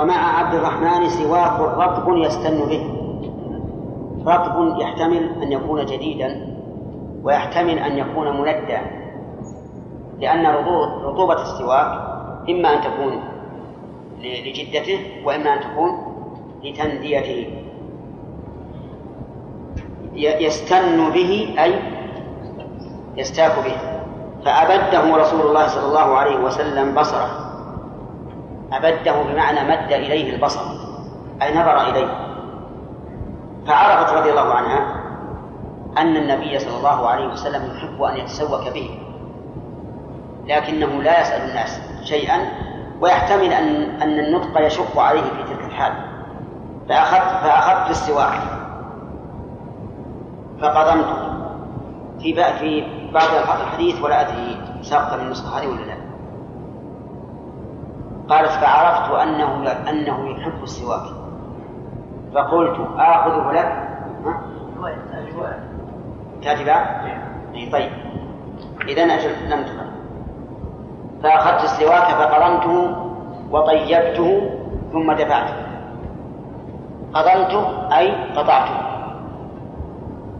ومع عبد الرحمن سواك رطب يستن به. رطب يحتمل أن يكون جديدا ويحتمل أن يكون مندى لأن رطوبة السواك إما أن تكون لجدته وإما أن تكون لتنديته. يستن به أي يستاك به. فأبده رسول الله صلى الله عليه وسلم بصره. أبده بمعنى مد إليه البصر أي نظر إليه. فعرفت رضي الله عنها أن النبي صلى الله عليه وسلم يحب أن يتسوك به لكنه لا يسأل الناس شيئا ويحتمل أن أن النطق يشق عليه في تلك الحال. فأخذت فأخذت السواك. فقضمت في في بعض الحديث ولا أدري ساقط من النسخة هذه ولا لا. قالت فعرفت أنه أنه يحب السواك. فقلت آخذه لك. كاتبا أي طيب. إذا أجل لم تقل فأخذت السواك فقرنته وطيبته ثم دفعته. قضمته أي قطعته.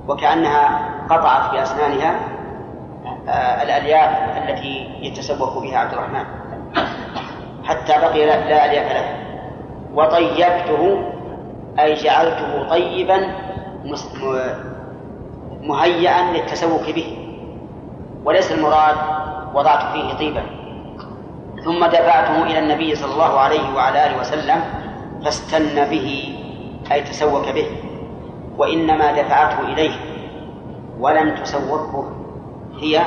وكأنها قطعت بأسنانها آه، الألياف التي يتسوق بها عبد الرحمن. حتى بقي لا ألياف له. وطيبته أي جعلته طيبا مهيئا للتسوق به. وليس المراد وضعت فيه طيبا. ثم دفعته إلى النبي صلى الله عليه وعلى آله وسلم فاستن به أي تسوك به. وإنما دفعته إليه ولم تسوقه. هي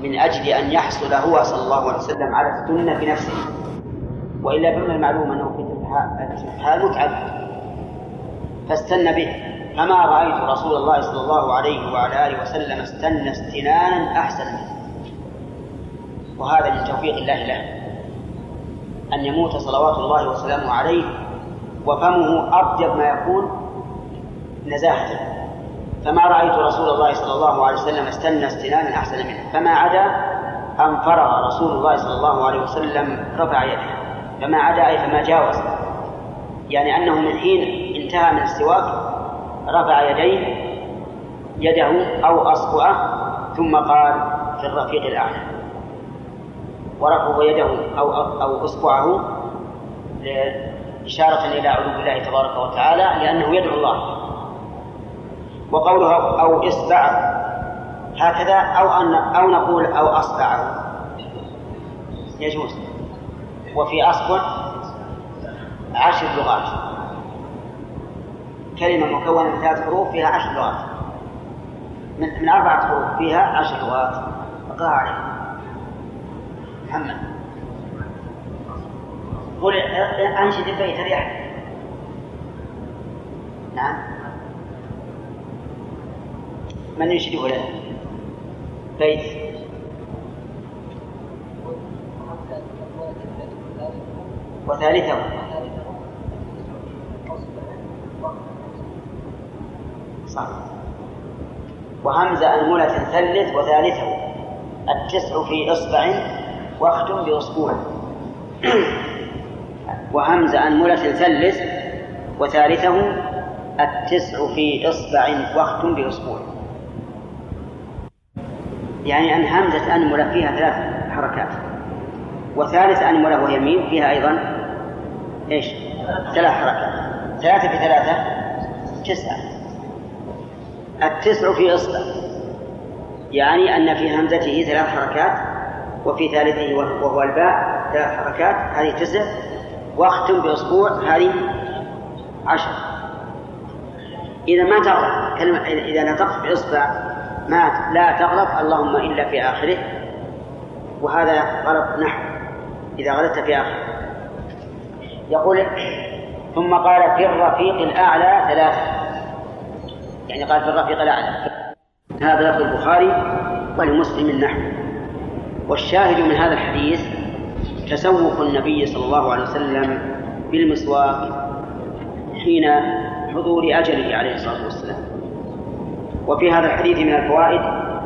من أجل أن يحصل هو صلى الله عليه وسلم على السنة في نفسه وإلا فمن المعلوم أنه في تلك الحال متعب. فاستن به. فما رأيت رسول الله صلى الله عليه وعلى آله وسلم استن استنانا أحسن منه. وهذا من توفيق الله له. أن يموت صلوات الله وسلامه عليه وفمه أطيب ما يكون نزاهة. فما رأيت رسول الله صلى الله عليه وسلم استنى استنانا أحسن منه. فما عدا أن فرغ رسول الله صلى الله عليه وسلم رفع يده. فما عدا أي فما جاوز. يعني أنه من حين انتهى من السواك رفع يديه يده أو أصبعه ثم قال في الرفيق الأعلى. ورفع يده أو أو إصبعه إشارة إلى علو الله تبارك وتعالى لأنه يدعو الله. وقوله أو إصبع هكذا أو أن أو نقول أو أصبعه. يجوز. وفي أصبع عشر لغات. كلمة مكونة من ثلاث حروف فيها عشر لغات. من, من أربعة حروف فيها عشر لغات. اقرأ عليه محمد. قل أنشد البيت ريح نعم. من يشرف له بيت. وثالثه صح. وهمزة أنملة ثلث وثالثه التسع في إصبع واختم بأسبوع. وهمزة أنملة ثلث وثالثه التسع في إصبع واختم بأسبوع. يعني أن همزة أنملة فيها ثلاث حركات. وثالث أنملة وهي فيها أيضا إيش؟ ثلاث حركات. ثلاثة في ثلاثة تسعة. التسع في إصبع يعني أن في همزته ثلاث حركات وفي ثالثه وهو الباء ثلاث حركات هذه تسع. واختم بأسبوع هذه عشر. إذا ما تغلط كلمة إذا نطقت بإصبع ما لا تغلط اللهم إلا في آخره. وهذا غلط نحو. إذا غلطت في آخره. يقول ثم قال في الرفيق الأعلى ثلاثة. يعني قال في الرفيق الأعلى. هذا لفظ البخاري ولمسلم نحو والشاهد من هذا الحديث تسوق النبي صلى الله عليه وسلم بالمسواك حين حضور أجله عليه الصلاة والسلام. وفي هذا الحديث من الفوائد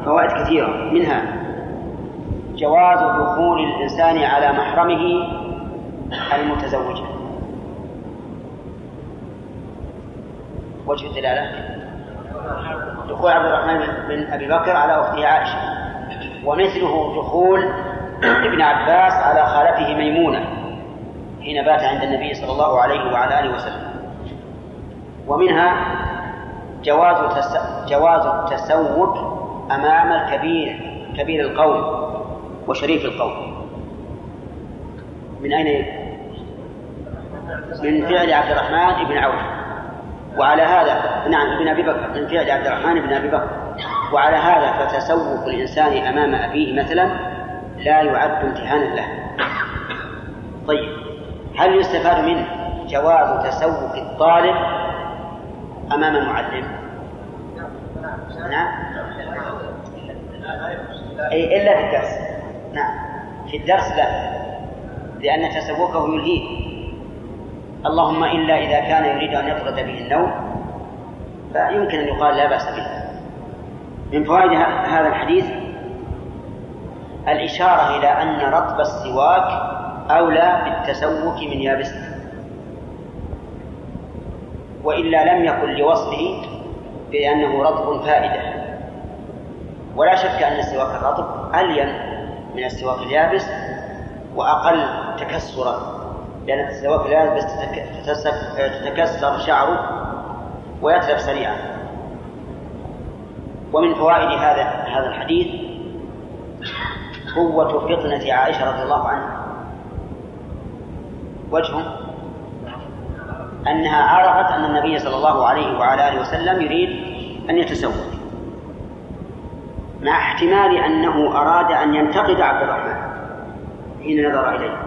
فوائد كثيرة. منها جواز دخول الإنسان على محرمه المتزوجة. وجه الدلالة دخول عبد الرحمن بن أبي بكر على أخته عائشة. ومثله دخول ابن عباس على خالته ميمونة حين بات عند النبي صلى الله عليه وعلى آله وسلم. ومنها جواز جواز التسوق أمام الكبير كبير القوم وشريف القوم. من أين؟ من فعل عبد الرحمن بن عوف. وعلى هذا نعم ابن أبي بكر من فعل عبد الرحمن بن أبي بكر. وعلى هذا فتسوق الإنسان أمام أبيه مثلا لا يعد امتهانا له. طيب هل يستفاد منه جواز تسوق الطالب أمام المعلم؟ نعم. أي إلا في الدرس. نعم في الدرس لا لأن تسوقه يلهيه. اللهم إلا إذا كان يريد أن يطرد به النوم فيمكن أن يقال لا بأس به. من فوائد هذا الحديث الإشارة إلى أن رطب السواك أولى بالتسوك من يابسه وإلا لم يكن لوصفه بأنه رطب فائدة. ولا شك أن السواك الرطب ألين من السواك اليابس وأقل تكسرا. لأن السواك اليابس تتكسر شعره ويتلف سريعا ومن فوائد هذا هذا الحديث قوة فطنة عائشة رضي الله عنها. وجهه أنها عرفت أن النبي صلى الله عليه وعلى آله وسلم يريد أن يتسوق مع احتمال أنه أراد أن ينتقد عبد الرحمن حين نظر إليه.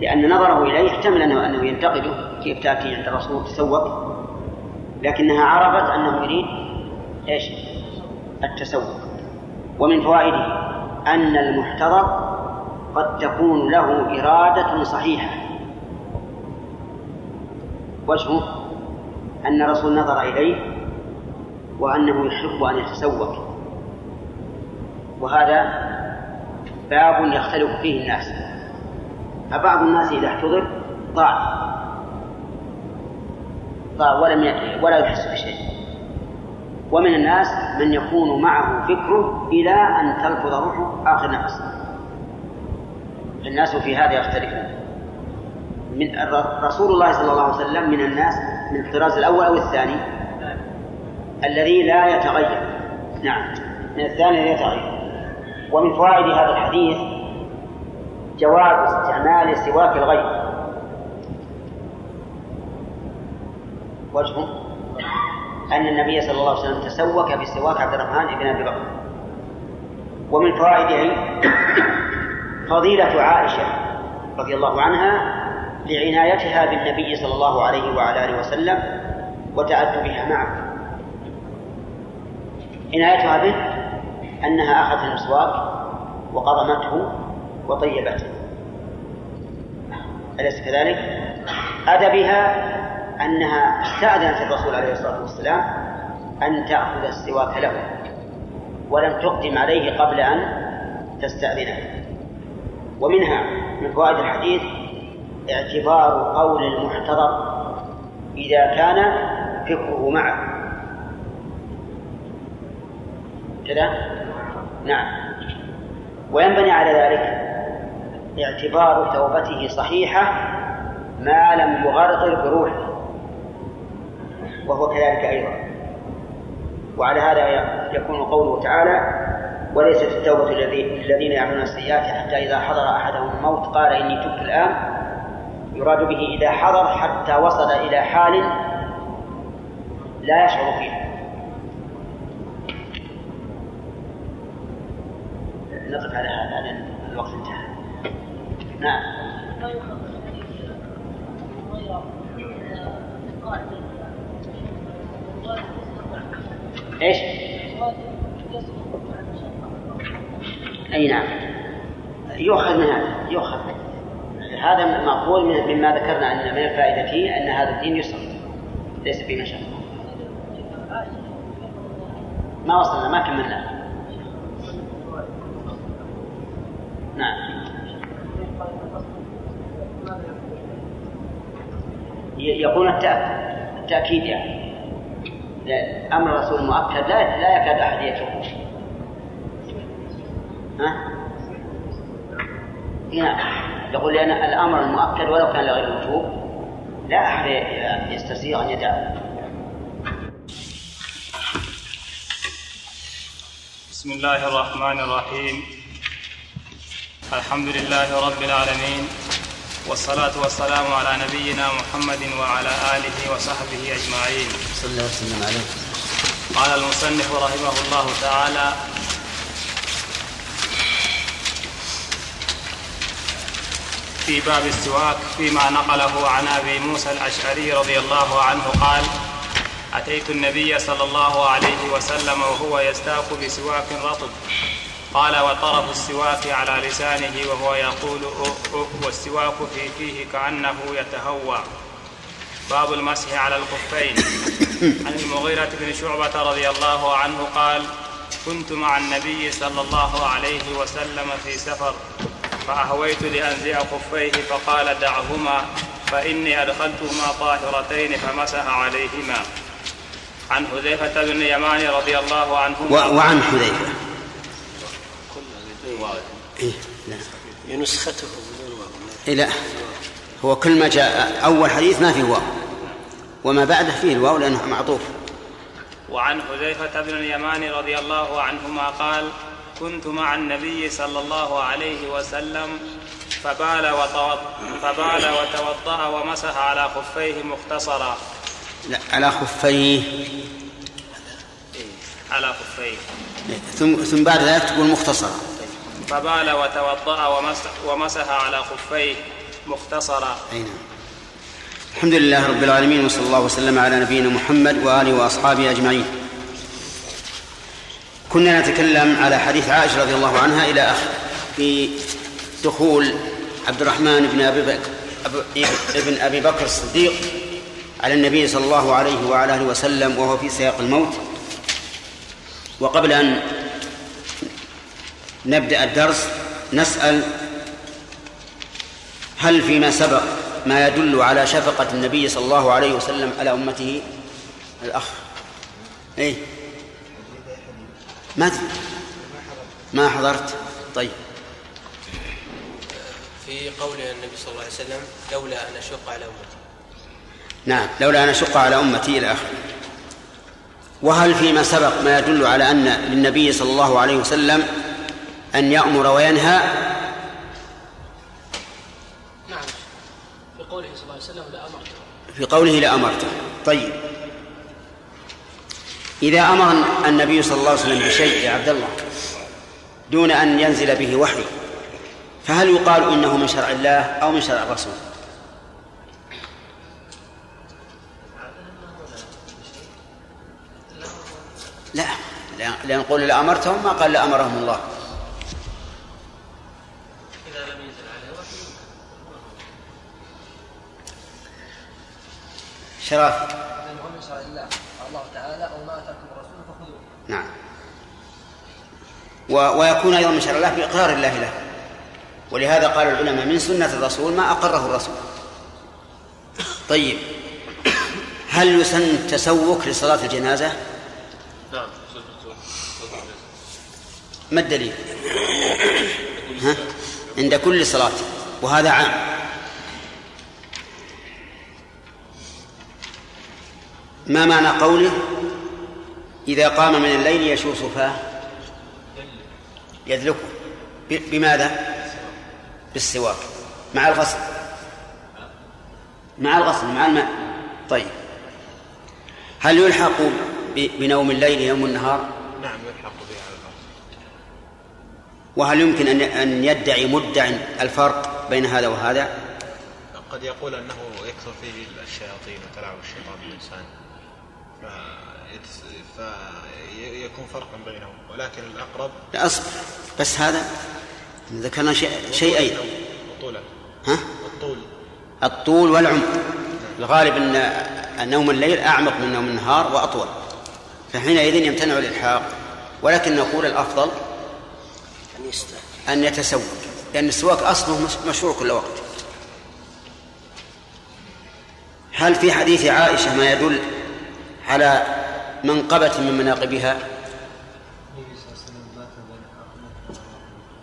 لأن نظره إليه يحتمل أنه أنه ينتقده كيف تأتي عند الرسول تسوق لكنها عرفت أنه يريد إيش؟ التسوق. ومن فوائده أن المحتضر قد تكون له إرادة صحيحة. وجهه أن الرسول نظر إليه وأنه يحب أن يتسوق. وهذا باب يختلف فيه الناس. فبعض الناس إذا احتضر ضاع ضاع ولم ولا يحس بشيء. ومن الناس من يكون معه فكره إلى أن تلفظ روحه آخر نفس. الناس في هذا يختلفون. من رسول الله صلى الله عليه وسلم من الناس من الطراز الأول أو الثاني؟ الذي لا يتغير. نعم. من الثاني لا يتغير. ومن فوائد هذا الحديث جواز استعمال سواك الغير وجهه أن النبي صلى الله عليه وسلم تسوك بسواك عبد الرحمن بن أبي بكر. ومن فوائده فضيلة عائشة رضي الله عنها لعنايتها بالنبي صلى الله عليه وعلى آله وسلم وتأدبها معه. عنايتها به أنها أخذت المسواك وقضمته وطيبته أليس كذلك؟ أدبها أنها استأذنت الرسول عليه الصلاة والسلام أن تأخذ السواك له ولم تقدم عليه قبل أن تستأذنه. ومنها من فوائد الحديث اعتبار قول المحتضر إذا كان فكره معه. كذا؟ نعم. وينبني على ذلك اعتبار توبته صحيحة ما لم يغرغر بروحه وهو كذلك أيضا. وعلى هذا يكون قوله تعالى وليست التوبة للذين يعملون السيئات حتى إذا حضر أحدهم الموت قال إني تبت الآن. يراد به إذا حضر حتى وصل إلى حال لا يشعر فيها. نقف على هذا. نعم إيش؟ أي نعم. يؤخذ من هذا يؤخذ. هذا مقبول مما ذكرنا أن من الفائدة فيه أن هذا الدين يسر ليس فيه مشقه ما وصلنا ما كملنا. نعم. يكون التأكيد يعني. أمر الرسول مؤكد لا لا يكاد أحد يتركه ها؟ هنا يقول لأن الأمر المؤكد ولو كان لغير الوجوب لا أحد يستطيع أن يدعه بسم الله الرحمن الرحيم. الحمد لله رب العالمين. والصلاة والسلام على نبينا محمد وعلى آله وصحبه أجمعين. صلى الله وسلم عليه. قال المصنف رحمه الله تعالى في باب السواك فيما نقله عن أبي موسى الأشعري رضي الله عنه قال أتيت النبي صلى الله عليه وسلم وهو يستاك بسواك رطب. قال وطرف السواك على لسانه وهو يقول والسواك في فيه كأنه يتهوى. باب المسح على الخفين. عن المغيرة بن شعبة رضي الله عنه قال كنت مع النبي صلى الله عليه وسلم في سفر فأهويت لأنزع خفيه فقال دعهما فإني أدخلتهما طاهرتين فمسح عليهما. عن حذيفة بن اليمان رضي الله عنهما وعن حذيفة. إيه لا نسخته بدون واو. إيه لا. هو كل ما جاء أول حديث ما فيه واو. وما بعده فيه الواو لأنه معطوف. وعن حذيفة بن اليمان رضي الله عنهما قال كنت مع النبي صلى الله عليه وسلم فبال وتوضأ, فبال وتوضأ ومسح على خفيه مختصرا. لا على خفيه. على خفيه. ثم ثم بعد ذلك تقول مختصرا. فبال وتوضأ ومسح, على خفيه مختصرا. أي نعم. الحمد لله رب العالمين وصلى الله وسلم على نبينا محمد وآله وأصحابه أجمعين. كنا نتكلم على حديث عائشة رضي الله عنها إلى آخر في دخول عبد الرحمن بن أبي بكر ابن أبي بكر الصديق على النبي صلى الله عليه وعلى آله وسلم وهو في سياق الموت. وقبل أن نبدأ الدرس. نسأل هل فيما سبق ما يدل على شفقة النبي صلى الله عليه وسلم على أمته؟ الأخ. إيه. ما أدري ما حضرت؟ طيب. في قول النبي صلى الله عليه وسلم لولا أن أشق على أمتي. نعم. لولا أن أشق على أمتي إلى آخره. وهل فيما سبق ما يدل على أن للنبي صلى الله عليه وسلم أن يأمر وينهى. نعم. في قوله صلى الله عليه وسلم لأمرته في قوله لأمرته طيب. إذا أمر النبي صلى الله عليه وسلم بشيء يا عبد الله دون أن ينزل به وحي فهل يقال إنه من شرع الله أو من شرع الرسول؟ لا. لأن قول لأمرتهم ما قال لأمرهم الله إذا لم ينزل عليه وحي لأنه من شرع الله الله تعالى أو ما أتاكم الرسول فخذوه نعم. ويكون أيضا من شرع الله بإقرار الله له ولهذا قال العلماء من سنة الرسول ما أقره الرسول طيب هل يسن تسوك لصلاة الجنازة؟ نعم ما الدليل؟ ها؟ عند كل صلاة وهذا عام ما معنى قوله إذا قام من الليل يشوص فاه يدلكه بماذا؟ بالسواك مع الغسل مع الغسل مع الماء طيب هل يلحق بنوم الليل يوم النهار؟ نعم يلحق به على وهل يمكن أن أن يدعي مدع الفرق بين هذا وهذا؟ قد يقول أنه يكثر فيه الشياطين وتلاعب الشيطان بالإنسان. فيكون فرقا بينهم ولكن الأقرب لا أصبر. بس هذا ذكرنا شيء شيئين طولا ها؟ الطول. الطول والعمق الغالب أن نوم الليل أعمق من نوم النهار وأطول. فحينئذ يمتنع الإلحاق. ولكن نقول الأفضل أن يتسوق. لأن السواك أصله مش- مشروع كل وقت. هل في حديث عائشة ما يدل على منقبة من مناقبها؟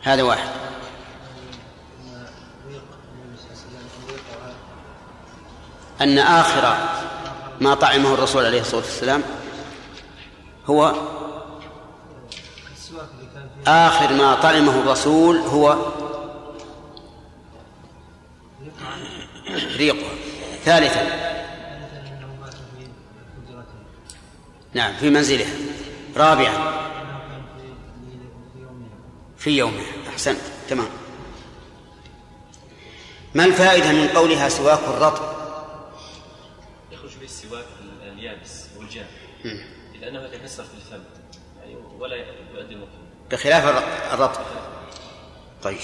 هذا واحد. أن آخر ما طعمه الرسول عليه الصلاة والسلام هو آخر ما طعمه الرسول هو ريقه. ثالثا نعم في منزله رابعا. في يومه أحسنت. تمام. ما الفائدة من قولها سواك الرطب؟ يخرج به السواك اليابس والجاف. لأنه يتكسر في الفم. يعني ولا يؤدي المكان بخلاف الرطب. طيب.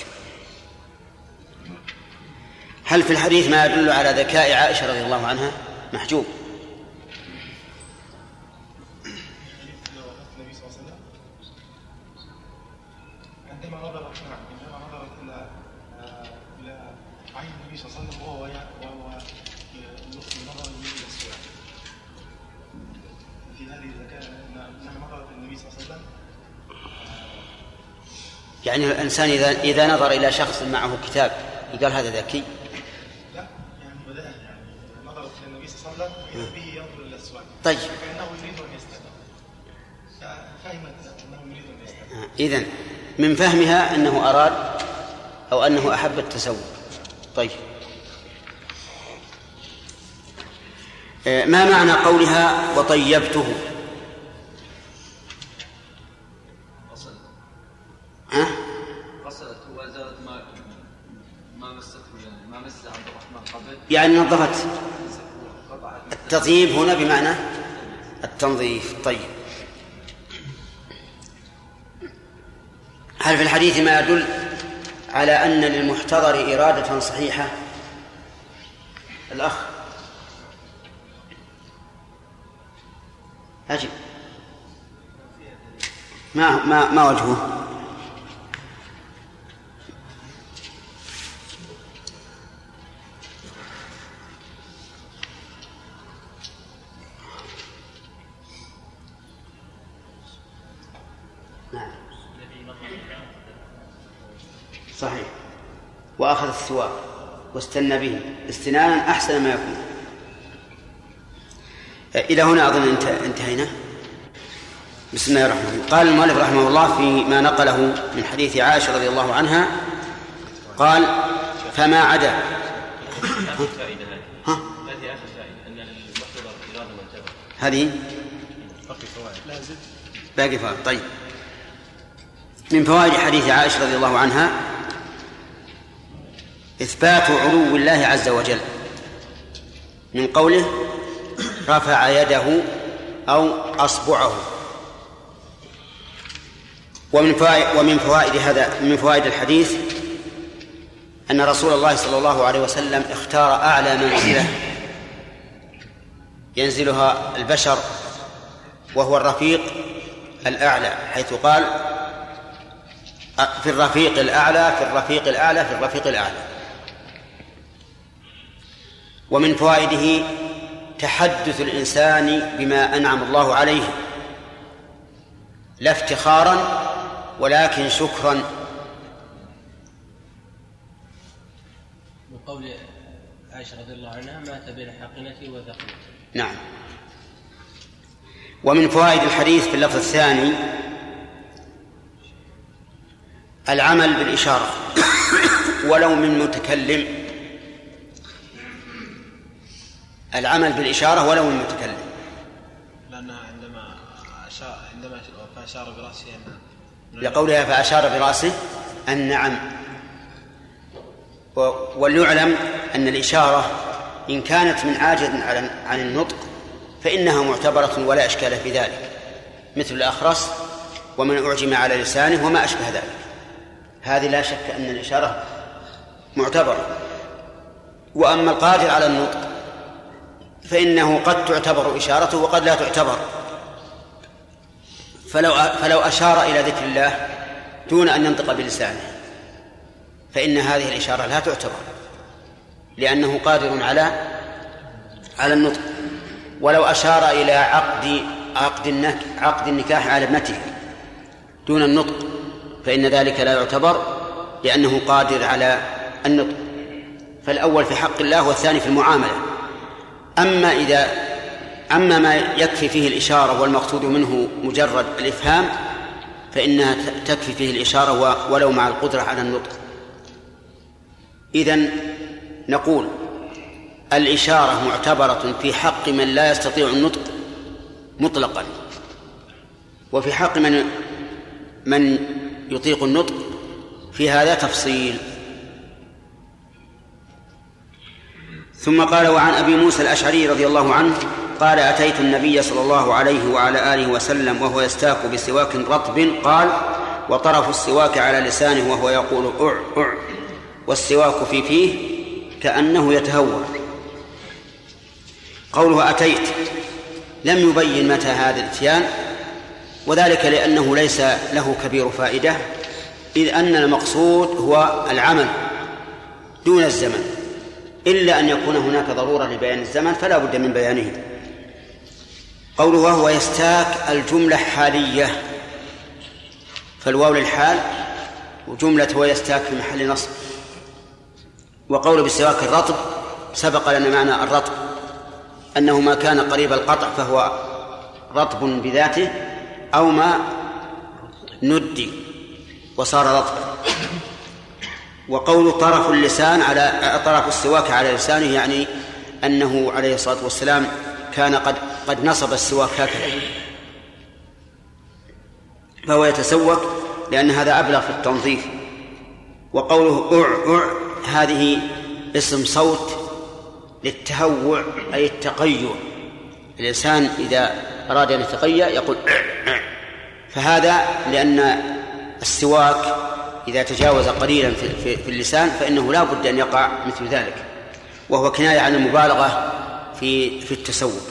هل في الحديث ما يدل على ذكاء عائشة رضي الله عنها؟ محجوب. يعني الإنسان إذا إذا نظر إلى شخص معه كتاب يقال هذا ذكي؟ لا يعني بدأ يعني نظرت إلى النبي صلى الله عليه وسلم واذا به ينظر إلى السؤال. طيب. فإنه يريد أن يستمع ففهمت أنه يريد أن يستمع إذن من فهمها أنه أراد أو أنه أحب التسوق. طيب. آه، ما معنى قولها وطيبته؟ ها؟ غسلت وازالت ما ما مسته يعني ما مس عبد الرحمن قبل؟ يعني نظفت التطيب هنا بمعنى التنظيف. طيب. هل في الحديث ما يدل على أن للمحتضر إرادة صحيحة؟ الأخ. أجب ما ما ما وجهه؟ السواك واستنى به. استنانا أحسن ما يكون. إلى هنا أظن انت- انتهينا. بسم الله الرحمن الرحيم. قال المؤلف رحمه الله فيما نقله من حديث عائشة رضي الله عنها قال فما عدا ها؟ هذه؟ باقي فوائد. طيب. من فوائد حديث عائشة رضي الله عنها إثبات علو الله عز وجل. من قوله رفع يده أو أصبعه. ومن فوائد ومن فوائد هذا من فوائد الحديث أن رسول الله صلى الله عليه وسلم اختار أعلى منزلة ينزلها البشر وهو الرفيق الأعلى حيث قال في الرفيق الأعلى في الرفيق الأعلى في الرفيق الأعلى. ومن فوائده تحدث الإنسان بما أنعم الله عليه لا افتخارا ولكن شكرا. من قول عائشة رضي الله عنها مات بين حقنتي وثقلتي نعم. ومن فوائد الحديث في اللفظ الثاني العمل بالإشارة ولو من متكلم العمل بالإشارة ولو من متكلم. لأنها عندما أشار عندما أشار برأسه أن لقولها فأشار برأسه النعم و- وليعلم أن الإشارة إن كانت من عاجز عن عن النطق فإنها معتبرة ولا إشكال في ذلك. مثل الأخرس ومن أعجم على لسانه وما أشبه ذلك. هذه لا شك أن الإشارة معتبرة. وأما القادر على النطق فإنه قد تعتبر إشارته وقد لا تعتبر. فلو فلو أشار إلى ذكر الله دون أن ينطق بلسانه فإن هذه الإشارة لا تعتبر لأنه قادر على على النطق. ولو أشار إلى عقد عقد عقد النكاح على ابنته دون النطق فإن ذلك لا يعتبر لأنه قادر على النطق. فالأول في حق الله والثاني في المعاملة. أما إذا أما ما يكفي فيه الإشارة والمقصود منه مجرد الإفهام فإنها تكفي فيه الإشارة ولو مع القدرة على النطق. إذن نقول الإشارة معتبرة في حق من لا يستطيع النطق مطلقا. وفي حق من من يطيق النطق في هذا تفصيل. ثم قال وعن أبي موسى الأشعري رضي الله عنه قال أتيت النبي صلى الله عليه وعلى آله وسلم وهو يستاك بسواك رطب قال وطرف السواك على لسانه وهو يقول أع أع. والسواك في فيه كأنه يتهور. قوله أتيت لم يبين متى هذا الاتيان وذلك لأنه ليس له كبير فائدة إذ أن المقصود هو العمل دون الزمن. إلا أن يكون هناك ضرورة لبيان الزمن فلا بد من بيانه. قوله وهو يستاك الجملة حالية. فالواو للحال وجملة هو يستاك في محل نصب. وقوله بالسواك الرطب سبق لنا معنى الرطب. أنه ما كان قريب القطع فهو رطب بذاته أو ما ندي وصار رطبا. وقول طرف اللسان على طرف السواك على لسانه يعني أنه عليه الصلاة والسلام كان قد قد نصب السواك هكذا. فهو يتسوك لأن هذا أبلغ في التنظيف. وقوله أع أع هذه اسم صوت للتهوع أي التقيع. الإنسان إذا أراد أن يتقيأ يقول أع أع. فهذا لأن السواك إذا تجاوز قليلا في, في, في اللسان فإنه لا بد أن يقع مثل ذلك وهو كناية عن المبالغة في في التسوق.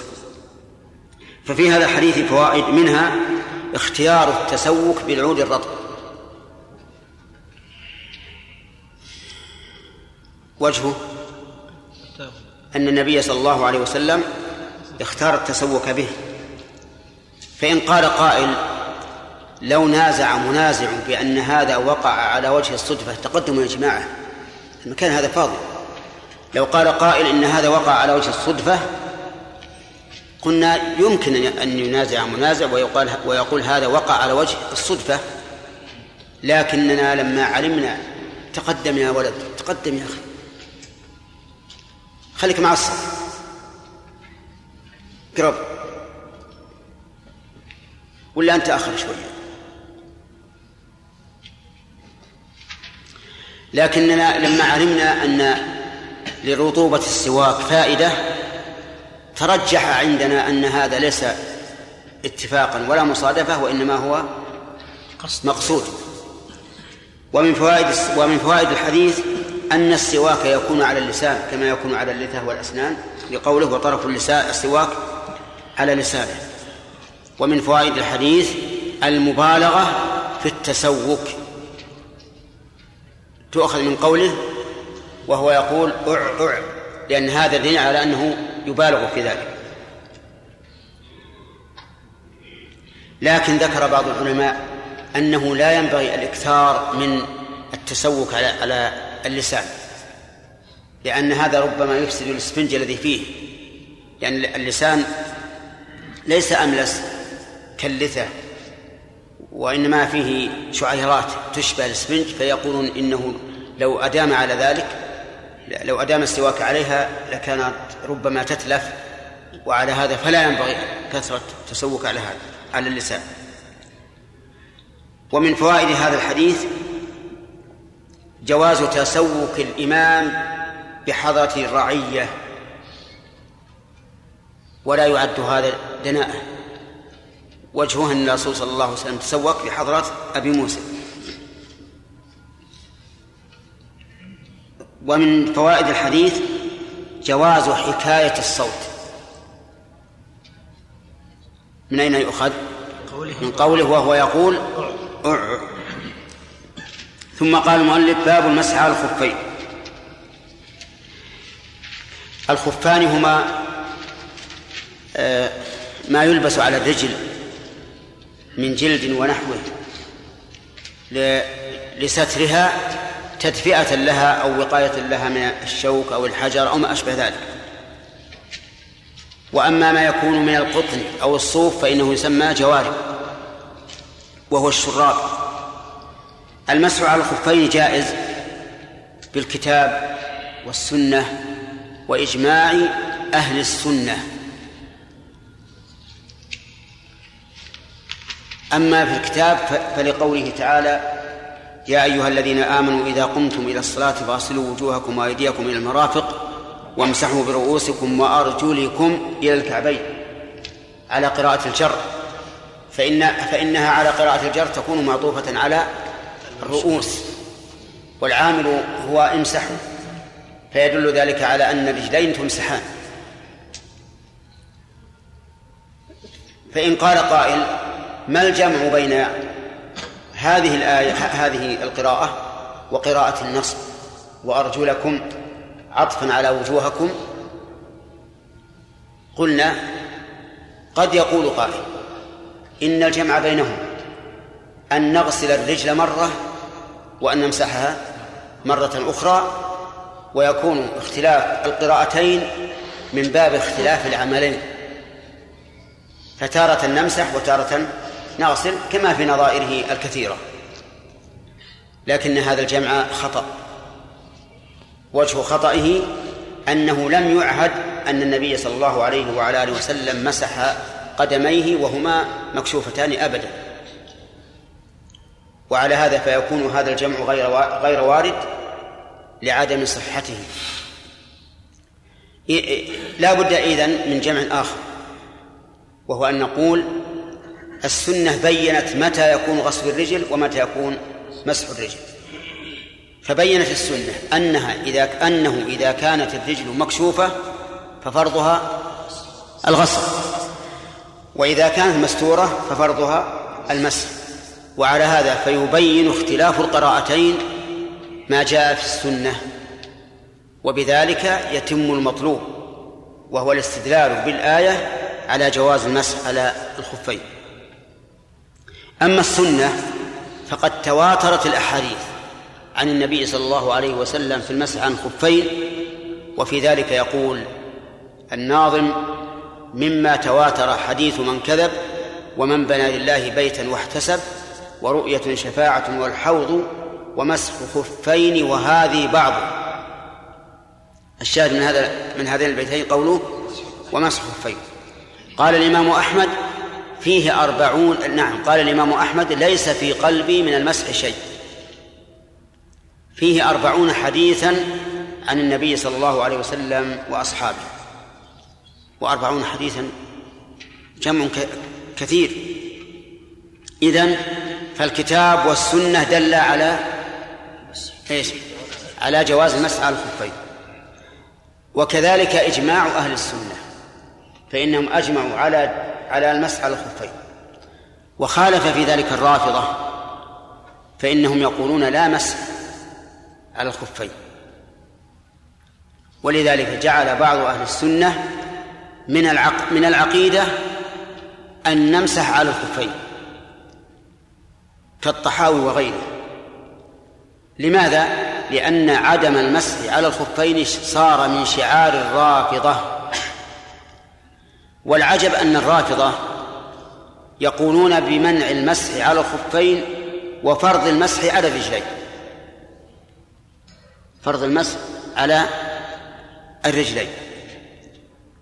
ففي هذا الحديث فوائد منها اختيار التسوق بالعود الرطب. وجهه أن النبي صلى الله عليه وسلم اختار التسوق به فإن قال قائل لو نازع منازع بأن هذا وقع على وجه الصدفة تقدم يا جماعة. المكان هذا فاضي. لو قال قائل إن هذا وقع على وجه الصدفة قلنا يمكن أن ينازع منازع ويقال ويقول هذا وقع على وجه الصدفة لكننا لما علمنا تقدم يا ولد تقدم يا أخي. خليك مع الصف. قرب. ولا أنت أخر شوية؟ لكننا لما علمنا أن لرطوبة السواك فائدة ترجح عندنا أن هذا ليس اتفاقا ولا مصادفة وإنما هو مقصود. ومن فوائد ومن فوائد الحديث أن السواك يكون على اللسان كما يكون على اللثة والأسنان لقوله وطرف اللسان السواك على لسانه. ومن فوائد الحديث المبالغة في التسوك تؤخذ من قوله وهو يقول أع أع لأن هذا دليل على أنه يبالغ في ذلك. لكن ذكر بعض العلماء أنه لا ينبغي الإكثار من التسوك على على اللسان لأن هذا ربما يفسد الإسفنج الذي فيه لأن اللسان ليس أملس كاللثة. وإنما فيه شعيرات تشبه الإسفنج فيقولون إنه لو أدام على ذلك لو أدام السواك عليها لكانت ربما تتلف وعلى هذا فلا ينبغي كثرة التسوك على هذا على اللسان. ومن فوائد هذا الحديث جواز تسوك الإمام بحضرة الرعية ولا يعد هذا دناءة. وجهه أن الرسول صلى الله عليه وسلم تسوق بحضرة أبي موسى. ومن فوائد الحديث جواز حكاية الصوت. من أين يؤخذ؟ من قوله وهو يقول أع ثم قال المؤلف باب المسح على الخفين. الخفان هما آه ما يلبس على الرجل من جلد ونحوه لسترها تدفئة لها أو وقاية لها من الشوك أو الحجر أو ما أشبه ذلك. وأما ما يكون من القطن أو الصوف فإنه يسمى جوارب وهو الشراب. المسح على الخفين جائز بالكتاب والسنة وإجماع أهل السنة. أما في الكتاب فلقوله تعالى يا أيها الذين آمنوا إذا قمتم إلى الصلاة فاغسلوا وجوهكم وأيديكم إلى المرافق وامسحوا برؤوسكم وأرجلكم إلى الكعبين على قراءة الجر. فإن فإنها على قراءة الجر تكون معطوفة على الرؤوس. والعامل هو امسحوا فيدل ذلك على أن الرجلين تمسحان. فإن قال قائل ما الجمع بين هذه الآية هذه القراءة وقراءة النصب وأرجلكم عطفا على وجوهكم؟ قلنا قد يقول قائل إن الجمع بينهم أن نغسل الرجل مرة وأن نمسحها مرة أخرى ويكون اختلاف القراءتين من باب اختلاف العملين. فتارة نمسح وتارة نغسل كما في نظائره الكثيرة. لكن هذا الجمع خطأ. وجه خطئه أنه لم يعهد أن النبي صلى الله عليه وعلى آله وسلم مسح قدميه وهما مكشوفتان أبدا. وعلى هذا فيكون هذا الجمع غير غير وارد لعدم صحته. لا بد إذن من جمع آخر وهو أن نقول السنة بينت متى يكون غسل الرجل ومتى يكون مسح الرجل. فبينت السنة أنها إذا أنه إذا كانت الرجل مكشوفة ففرضها الغسل وإذا كانت مستورة ففرضها المسح. وعلى هذا فيبين اختلاف القراءتين ما جاء في السنة. وبذلك يتم المطلوب وهو الاستدلال بالآية على جواز المسح على الخفين. أما السنة فقد تواترت الأحاديث عن النبي صلى الله عليه وسلم في المسح عن خفين وفي ذلك يقول الناظم مما تواتر حديث من كذب ومن بنى لله بيتا واحتسب ورؤية شفاعة والحوض ومسح خفين وهذه بعض. الشاهد من هذا من هذين البيتين قوله ومسح خفين. قال الإمام أحمد فيه أربعون نعم قال الإمام أحمد ليس في قلبي من المسح شيء. فيه أربعون حديثا عن النبي صلى الله عليه وسلم وأصحابه. وأربعون حديثا جمع كثير. إذن فالكتاب والسنة دل على إيش؟ على جواز المسح على الخفين. وكذلك إجماع أهل السنة فإنهم أجمعوا على على المسح على الخفين. وخالف في ذلك الرافضة فإنهم يقولون لا مسح على الخفين. ولذلك جعل بعض أهل السنة من العق من العقيدة أن نمسح على الخفين كالطحاوي وغيره. لماذا؟ لأن عدم المسح على الخفين صار من شعار الرافضة. والعجب أن الرافضة يقولون بمنع المسح على الخفين وفرض المسح على الرجلين. فرض المسح على الرجلين.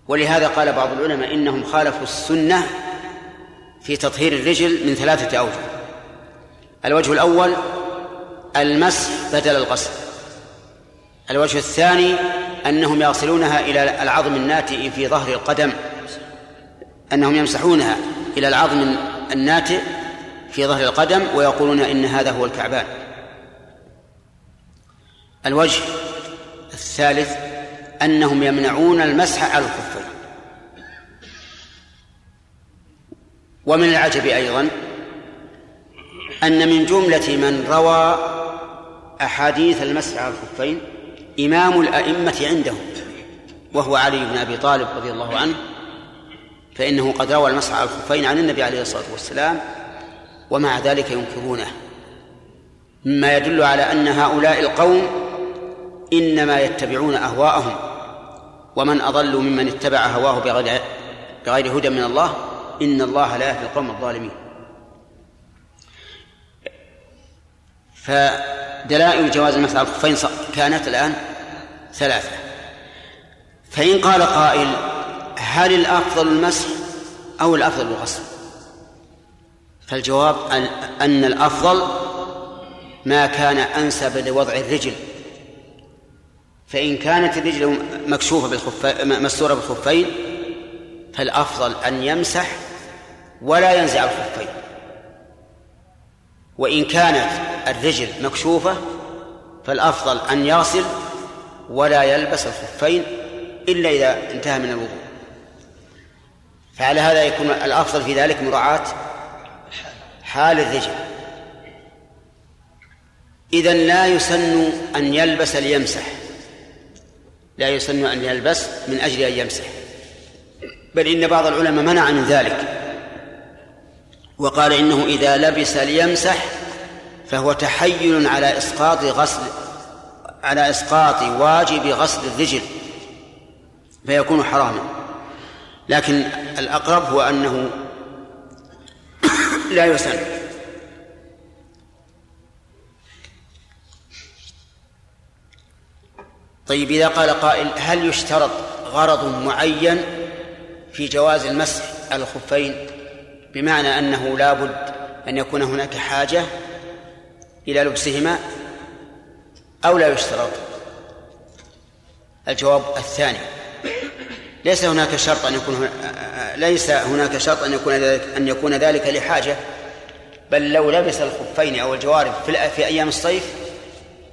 ولهذا قال بعض العلماء إنهم خالفوا السنة في تطهير الرجل من ثلاثة أوجه. الوجه الأول المسح بدل الغسل. الوجه الثاني أنهم يصلونها إلى العظم الناتئ في ظهر القدم. أنهم يمسحونها إلى العظم الناتئ في ظهر القدم ويقولون إن هذا هو الكعبان. الوجه الثالث أنهم يمنعون المسح على الخفين ومن العجب أيضا أن من جملة من روى أحاديث المسح على الخفين إمام الأئمة عندهم وهو علي بن أبي طالب رضي الله عنه فإنه قد روى المسح على الخفين عن النبي عليه الصلاة والسلام ومع ذلك ينكرونه. مما يدل على أن هؤلاء القوم إنما يتبعون أهواءهم ومن أضل ممن اتبع هواه بغير بغير هدى من الله إن الله لا يهدي القوم الظالمين. فدلائل جواز المسح على الخفين كانت الآن ثلاثة. فإن قال قائل هل الأفضل المسح أو الأفضل الغسل؟ فالجواب أن الأفضل ما كان أنسب لوضع الرجل. فإن كانت الرجل مكشوفة بالخف مستورة بالخفين فالأفضل أن يمسح ولا ينزع الخفين. وإن كانت الرجل مكشوفة فالأفضل أن يغسل ولا يلبس الخفين إلا إذا انتهى من الوضوء. فعلى هذا يكون الأفضل في ذلك مراعاة حال الرجل. إذا لا يسن أن يلبس ليمسح. لا يسن أن يلبس من أجل أن يمسح. بل إن بعض العلماء منع من ذلك. وقال إنه إذا لبس ليمسح فهو تحيل على إسقاط غسل على إسقاط واجب غسل الرجل. فيكون حراما. لكن الأقرب هو أنه لا يسن طيب إذا قال قائل هل يشترط غرض معين في جواز المسح على الخفين بمعنى أنه لا بد أن يكون هناك حاجة إلى لبسهما أو لا يشترط؟ الجواب الثاني. ليس هناك شرط أن يكون ليس هناك شرط أن يكون ذلك أن يكون ذلك لحاجة. بل لو لبس الخفين أو الجوارب في في أيام الصيف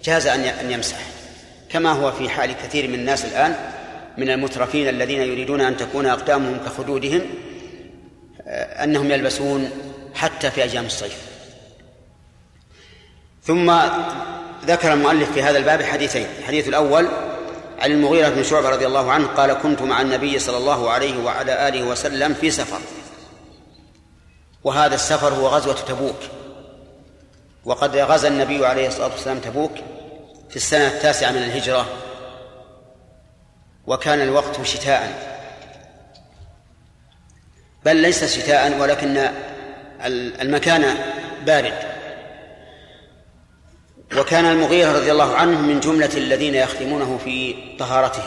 جاز أن أن يمسح. كما هو في حال كثير من الناس الآن من المترفين الذين يريدون أن تكون أقدامهم كخدودهم أنهم يلبسون حتى في أيام الصيف. ثم ذكر المؤلف في هذا الباب حديثين. الحديث الأول عن المغيرة بن شعبة رضي الله عنه قال كنت مع النبي صلى الله عليه وعلى آله وسلم في سفر. وهذا السفر هو غزوة تبوك. وقد غزا النبي عليه الصلاة والسلام تبوك في السنة التاسعة من الهجرة. وكان الوقت شتاء. بل ليس شتاء ولكن المكان بارد. وكان المغيرة رضي الله عنه من جملة الذين يخدمونه في طهارته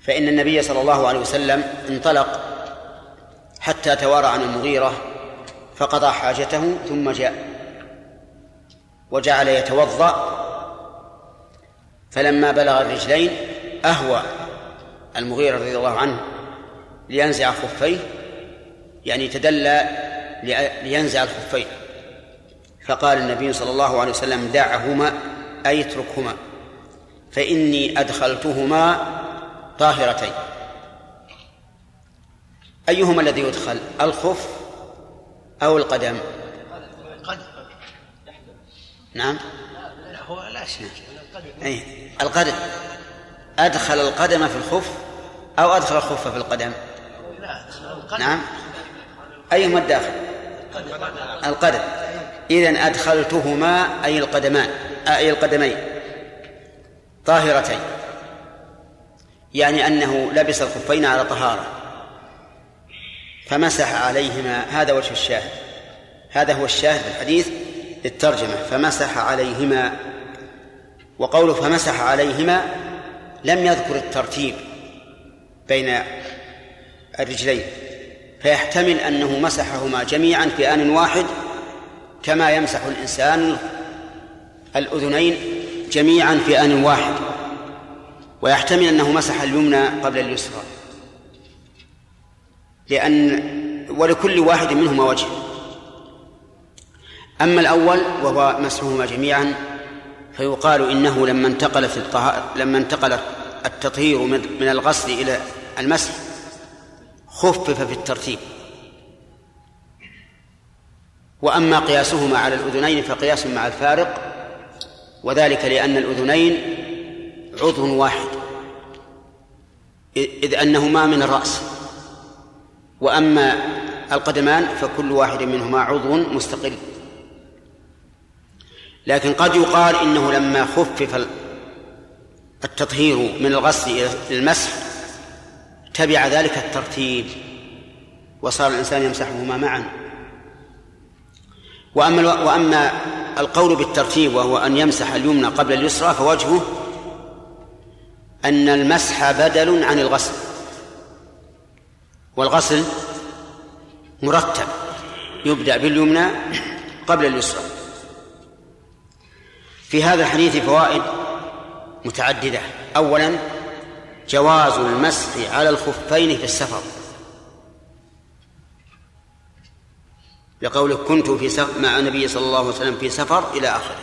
فإن النبي صلى الله عليه وسلم انطلق حتى توارى عن المغيرة فقضى حاجته ثم جاء وجعل يتوضأ فلما بلغ الرجلين أهوى المغيرة رضي الله عنه لينزع خفيه يعني تدلى لينزع الخفين. فقال النبي صلى الله عليه وسلم دعهما أي اتركهما فإني أدخلتهما طاهرتين. أيهما الذي يدخل الخف أو القدم؟ نعم. هو لا شيء أي القدم. أدخل القدم في الخف أو أدخل الخف في القدم. نعم. أيهما الداخل؟ القدم. إذن أدخلتهما أي القدمان أي القدمين. طاهرتين. يعني أنه لبس الخفين على طهارة. فمسح عليهما هذا وجه الشاهد. هذا هو الشاهد في الحديث للترجمة. فمسح عليهما وقوله فمسح عليهما لم يذكر الترتيب بين الرجلين. فيحتمل أنه مسحهما جميعا في آن واحد كما يمسح الإنسان الأذنين جميعا في آن واحد. ويحتمل أنه مسح اليمنى قبل اليسرى. لأن ولكل واحد منهما وجه. أما الأول وهو مسحهما جميعا فيقال إنه لما انتقل في الطهارة لما انتقل التطهير من الغسل إلى المسح خفف في الترتيب. وأما قياسهما على الأذنين فقياس مع الفارق وذلك لأن الأذنين عضو واحد إذ أنهما من الرأس. وأما القدمان فكل واحد منهما عضو مستقل. لكن قد يقال إنه لما خفف التطهير من الغسل إلى المسح تبع ذلك الترتيب وصار الإنسان يمسحهما معا. وأما وأما القول بالترتيب وهو أن يمسح اليمنى قبل اليسرى فوجهه أن المسح بدل عن الغسل. والغسل مرتب يبدأ باليمنى قبل اليسرى. في هذا الحديث فوائد متعددة. أولا جواز المسح على الخفين في السفر. لقوله كنت في سفر مع النبي صلى الله عليه وسلم في سفر إلى آخره.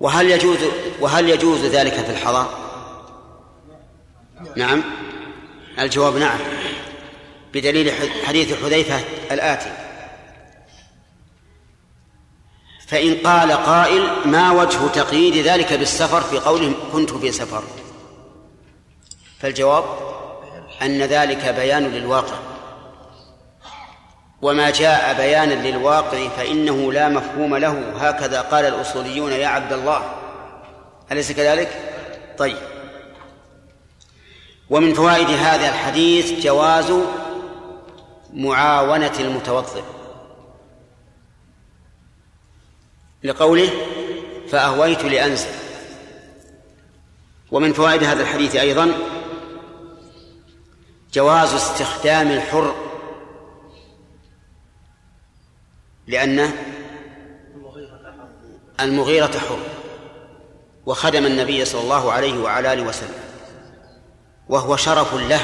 وهل يجوز وهل يجوز ذلك في الحضر؟ نعم. الجواب نعم. بدليل حديث حذيفة الآتي. فإن قال قائل ما وجه تقييد ذلك بالسفر في قوله كنت في سفر؟ فالجواب أن ذلك بيان للواقع. وما جاء بيانا للواقع فإنه لا مفهوم له. هكذا قال الأصوليون يا عبد الله أليس كذلك؟ طيب. ومن فوائد هذا الحديث جواز معاونة المتوضئ. لقوله فأهويت لأنزل. ومن فوائد هذا الحديث أيضا جواز استخدام الحر لأن المغيرة حر وخدم النبي صلى الله عليه وعلى آله وسلم وهو شرف له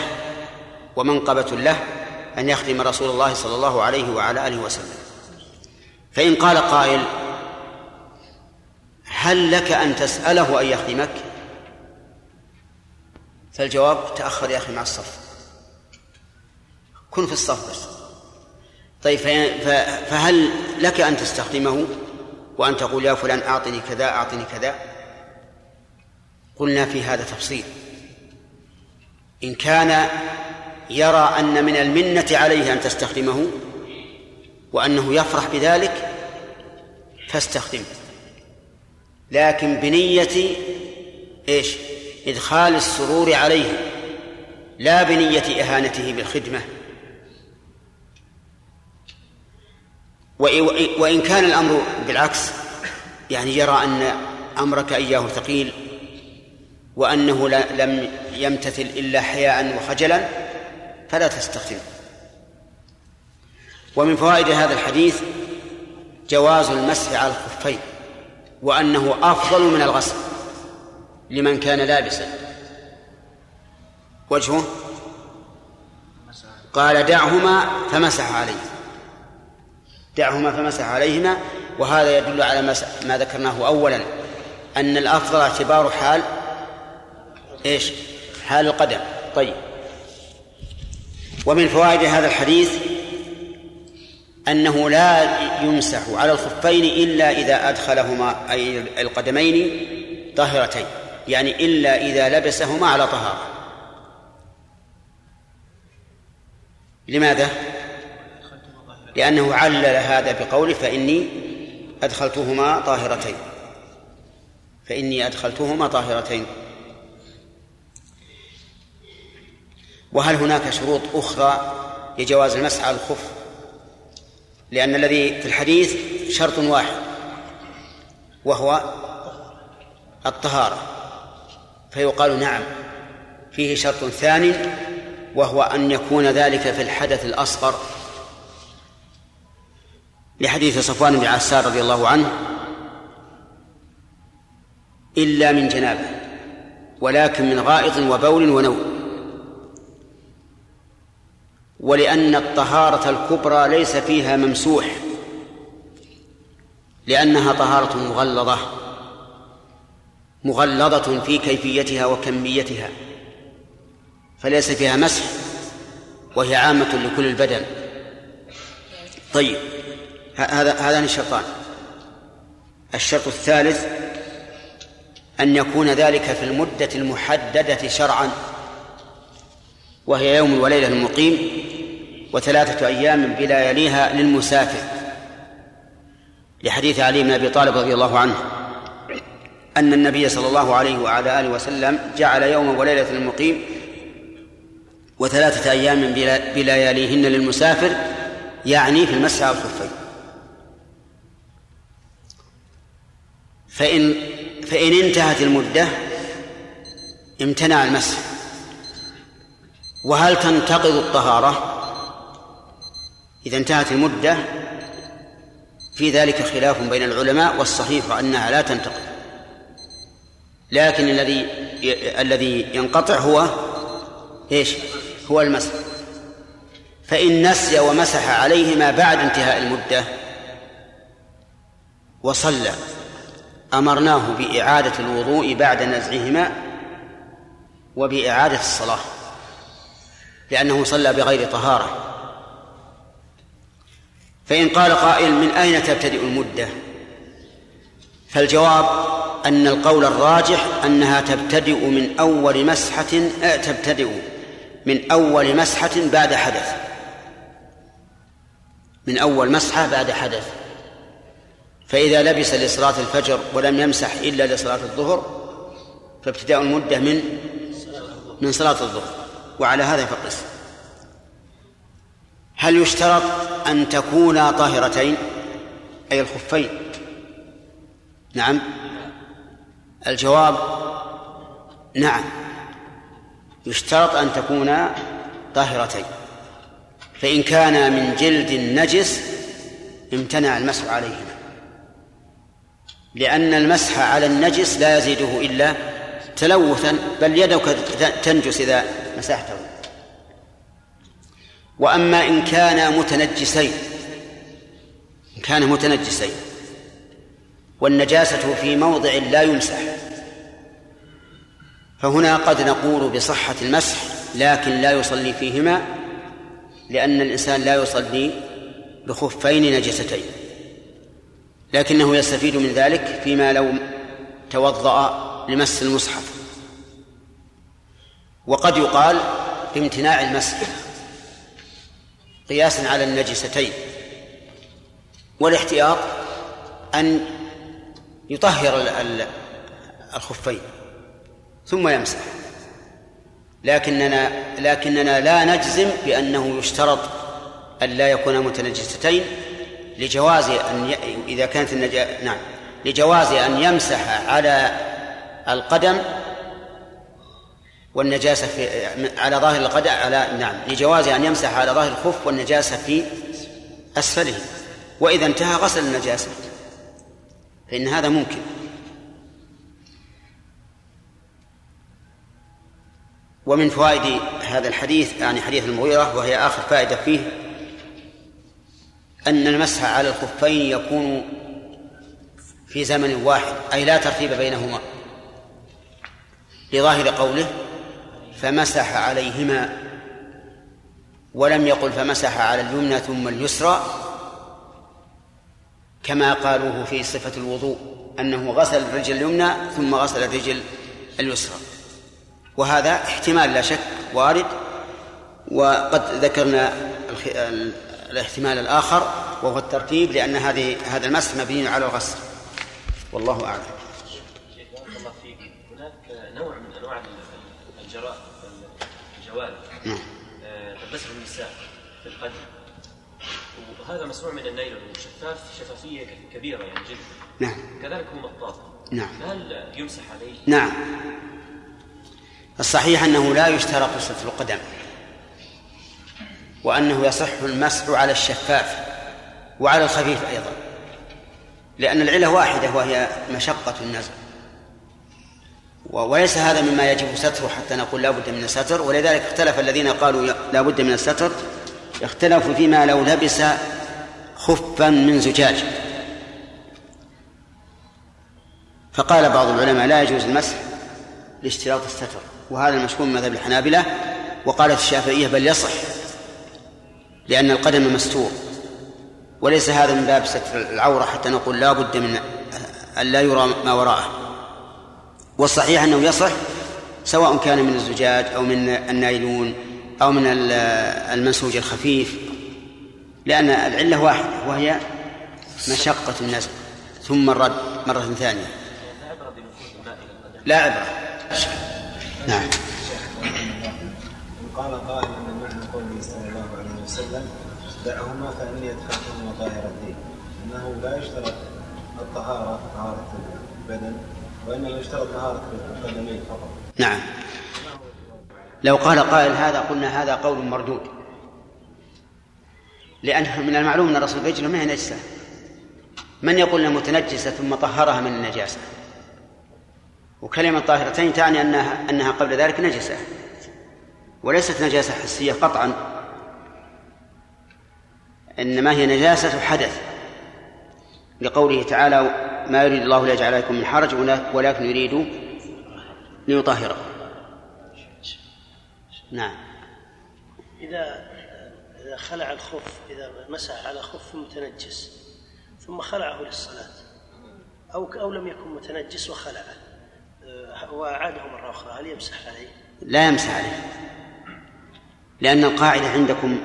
ومنقبة له أن يخدم رسول الله صلى الله عليه وعلى آله وسلم. فإن قال قائل هل لك أن تسأله أن يخدمك؟ فالجواب تأخر يا أخي مع الصف كن في الصف بس. طيب فهل لك أن تستخدمه؟ وأن تقول يا فلان أعطني كذا أعطني كذا. قلنا في هذا تفصيل. إن كان يرى أن من المنة عليه أن تستخدمه وأنه يفرح بذلك فاستخدمه لكن بنية إيش؟ إدخال السرور عليه لا بنية إهانته بالخدمة. وإن كان الأمر بالعكس يعني يرى أن أمرك إياه ثقيل وأنه لم يمتثل إلا حياء وخجلا فلا تستخدمه. ومن فوائد هذا الحديث جواز المسح على الخفين وأنه أفضل من الغسل لمن كان لابسا. وجهه؟ قال دعهما فمسح عليه. دعهما فمسح عليهما وهذا يدل على ما ذكرناه أولا أن الأفضل اعتبار حال إيش؟ حال القدم طيب ومن فوائد هذا الحديث أنه لا يمسح على الخفين إلا إذا أدخلهما أي القدمين طاهرتين يعني إلا إذا لبسهما على طهارة لماذا؟ لأنه علل هذا بقوله فإني أدخلتهما طاهرتين. فإني أدخلتهما طاهرتين. وهل هناك شروط أخرى لجواز المسح على الخف؟ لأن الذي في الحديث شرط واحد وهو الطهارة. فيقال نعم فيه شرط ثاني وهو أن يكون ذلك في الحدث الأصغر. لحديث صفوان بن عسار رضي الله عنه إلا من جنابة ولكن من غائط وبول ونوم. ولأن الطهارة الكبرى ليس فيها ممسوح لأنها طهارة مغلظة مغلظة في كيفيتها وكميتها فليس فيها مسح وهي عامة لكل البدن. طيب. هذا هذان الشرطان الشرط الثالث أن يكون ذلك في المدة المحددة شرعا وهي يوم وليلة المقيم وثلاثة أيام بلا يليها للمسافر. لحديث علي بن أبي طالب رضي الله عنه أن النبي صلى الله عليه وعلى آله وسلم جعل يوم وليلة المقيم وثلاثة أيام بلياليهن للمسافر يعني في المسح على الخفين فإن فإن انتهت المدة امتنع المسح. وهل تنتقض الطهارة؟ إذا انتهت المدة في ذلك خلاف بين العلماء والصحيح أنها لا تنتقض. لكن الذي الذي ينقطع هو إيش؟ هو المسح. فإن نسي ومسح عليهما بعد انتهاء المدة وصلى. أمرناه بإعادة الوضوء بعد نزعهما وبإعادة الصلاة لأنه صلى بغير طهارة. فإن قال قائل من أين تبتدئ المدة؟ فالجواب أن القول الراجح أنها تبتدئ من أول مسحة آه، تبتدئ من أول مسحة بعد حدث. من أول مسحة بعد حدث. فإذا لبس لصلاة الفجر ولم يمسح إلا لصلاة الظهر فابتداء المدة من من صلاة الظهر. وعلى هذا فقس. هل يشترط أن تكونا طاهرتين؟ أي الخفين؟ نعم. الجواب نعم. يشترط أن تكونا طاهرتين. فإن كان من جلد نجس امتنع المسح عليهما. لأن المسح على النجس لا يزيده إلا تلوثا بل يدك تنجس إذا مسحته. وأما إن كان متنجسين إن كان متنجسين والنجاسة في موضع لا يمسح فهنا قد نقول بصحة المسح لكن لا يصلي فيهما لأن الإنسان لا يصلي بخفين نجستين. لكنه يستفيد من ذلك فيما لو توضأ لمس المصحف. وقد يقال بامتناع المسح قياسا على النجستين والاحتياط أن يطهر الخفين ثم يمسح. لكننا لكننا لا نجزم بأنه يشترط أن لا يكون متنجستين لجواز أن ي... إذا كانت النجا... نعم. لجواز أن يمسح على القدم والنجاسة في على ظاهر القدم على نعم. لجواز أن يمسح على ظاهر الخف والنجاسة في أسفله. وإذا انتهى غسل النجاسة. فإن هذا ممكن. ومن فوائد هذا الحديث يعني حديث المغيرة وهي آخر فائدة فيه أن المسح على الخفين يكون في زمن واحد أي لا ترتيب بينهما. لظاهر قوله فمسح عليهما ولم يقل فمسح على اليمنى ثم اليسرى كما قالوه في صفة الوضوء أنه غسل الرجل اليمنى ثم غسل الرجل اليسرى. وهذا احتمال لا شك وارد وقد ذكرنا الاحتمال الآخر وهو الترتيب لأن هذه هذا المسح مبني على الغسل. والله أعلم. الله فيك هناك نوع من أنواع الجراء الجوال تلبسه النساء في القدم وهذا مصنوع من النيلون وشفاف شفافية كبيرة يعني جدا نعم. كذلك هو مطاط نعم. هل يمسح عليه؟ نعم. الصحيح أنه لا يشترط ستر القدم. وأنه يصح المسح على الشفاف وعلى الخفيف أيضا لأن العلة واحدة وهي مشقة النزع. وليس هذا مما يجب ستره حتى نقول لا بد من الستر ولذلك اختلف الذين قالوا لا بد من الستر اختلفوا فيما لو لبس خفا من زجاج. فقال بعض العلماء لا يجوز المسح لاشتراط الستر وهذا المشهور من مذهب الحنابلة وقالت الشافعية بل يصح. لأن القدم مستور. وليس هذا من باب ستر العورة حتى نقول لا بد من أن لا يرى ما وراءه. والصحيح أنه يصح سواء كان من الزجاج أو من النايلون أو من ال- المنسوج الخفيف. لأن العلة واحدة وهي مشقة النزع ثم الرد مرة ثانية. لا عبرة. نعم. قال قائل ان معنى قوله صلى الله عليه وسلم دعهما فاني ادخلتهما ظاهر الدين. إنه لا يشترط الطهارة طهارة البدن وإنما يشترط طهارة القدمين فقط. نعم. لو قال قائل هذا قلنا هذا قول مردود. لأنه من المعلوم أن الرسول رجله ما هي نجسة. من يقول إنها متنجسة ثم طهرها من النجاسة؟ وكلمة طاهرتين تعني أنها أنها قبل ذلك نجسة. وليست نجاسة حسية قطعا. إنما هي نجاسة حدث. لقوله تعالى ما يريد الله ليجعل عليكم من حرج ولكن يريد ليطهره نعم. إذا إذا خلع الخف إذا مسح على خف متنجس ثم خلعه للصلاة أو أو لم يكن متنجس وخلعه آه، وأعاده مرة أخرى هل يمسح عليه؟ لا يمسح عليه. لأن القاعدة عندكم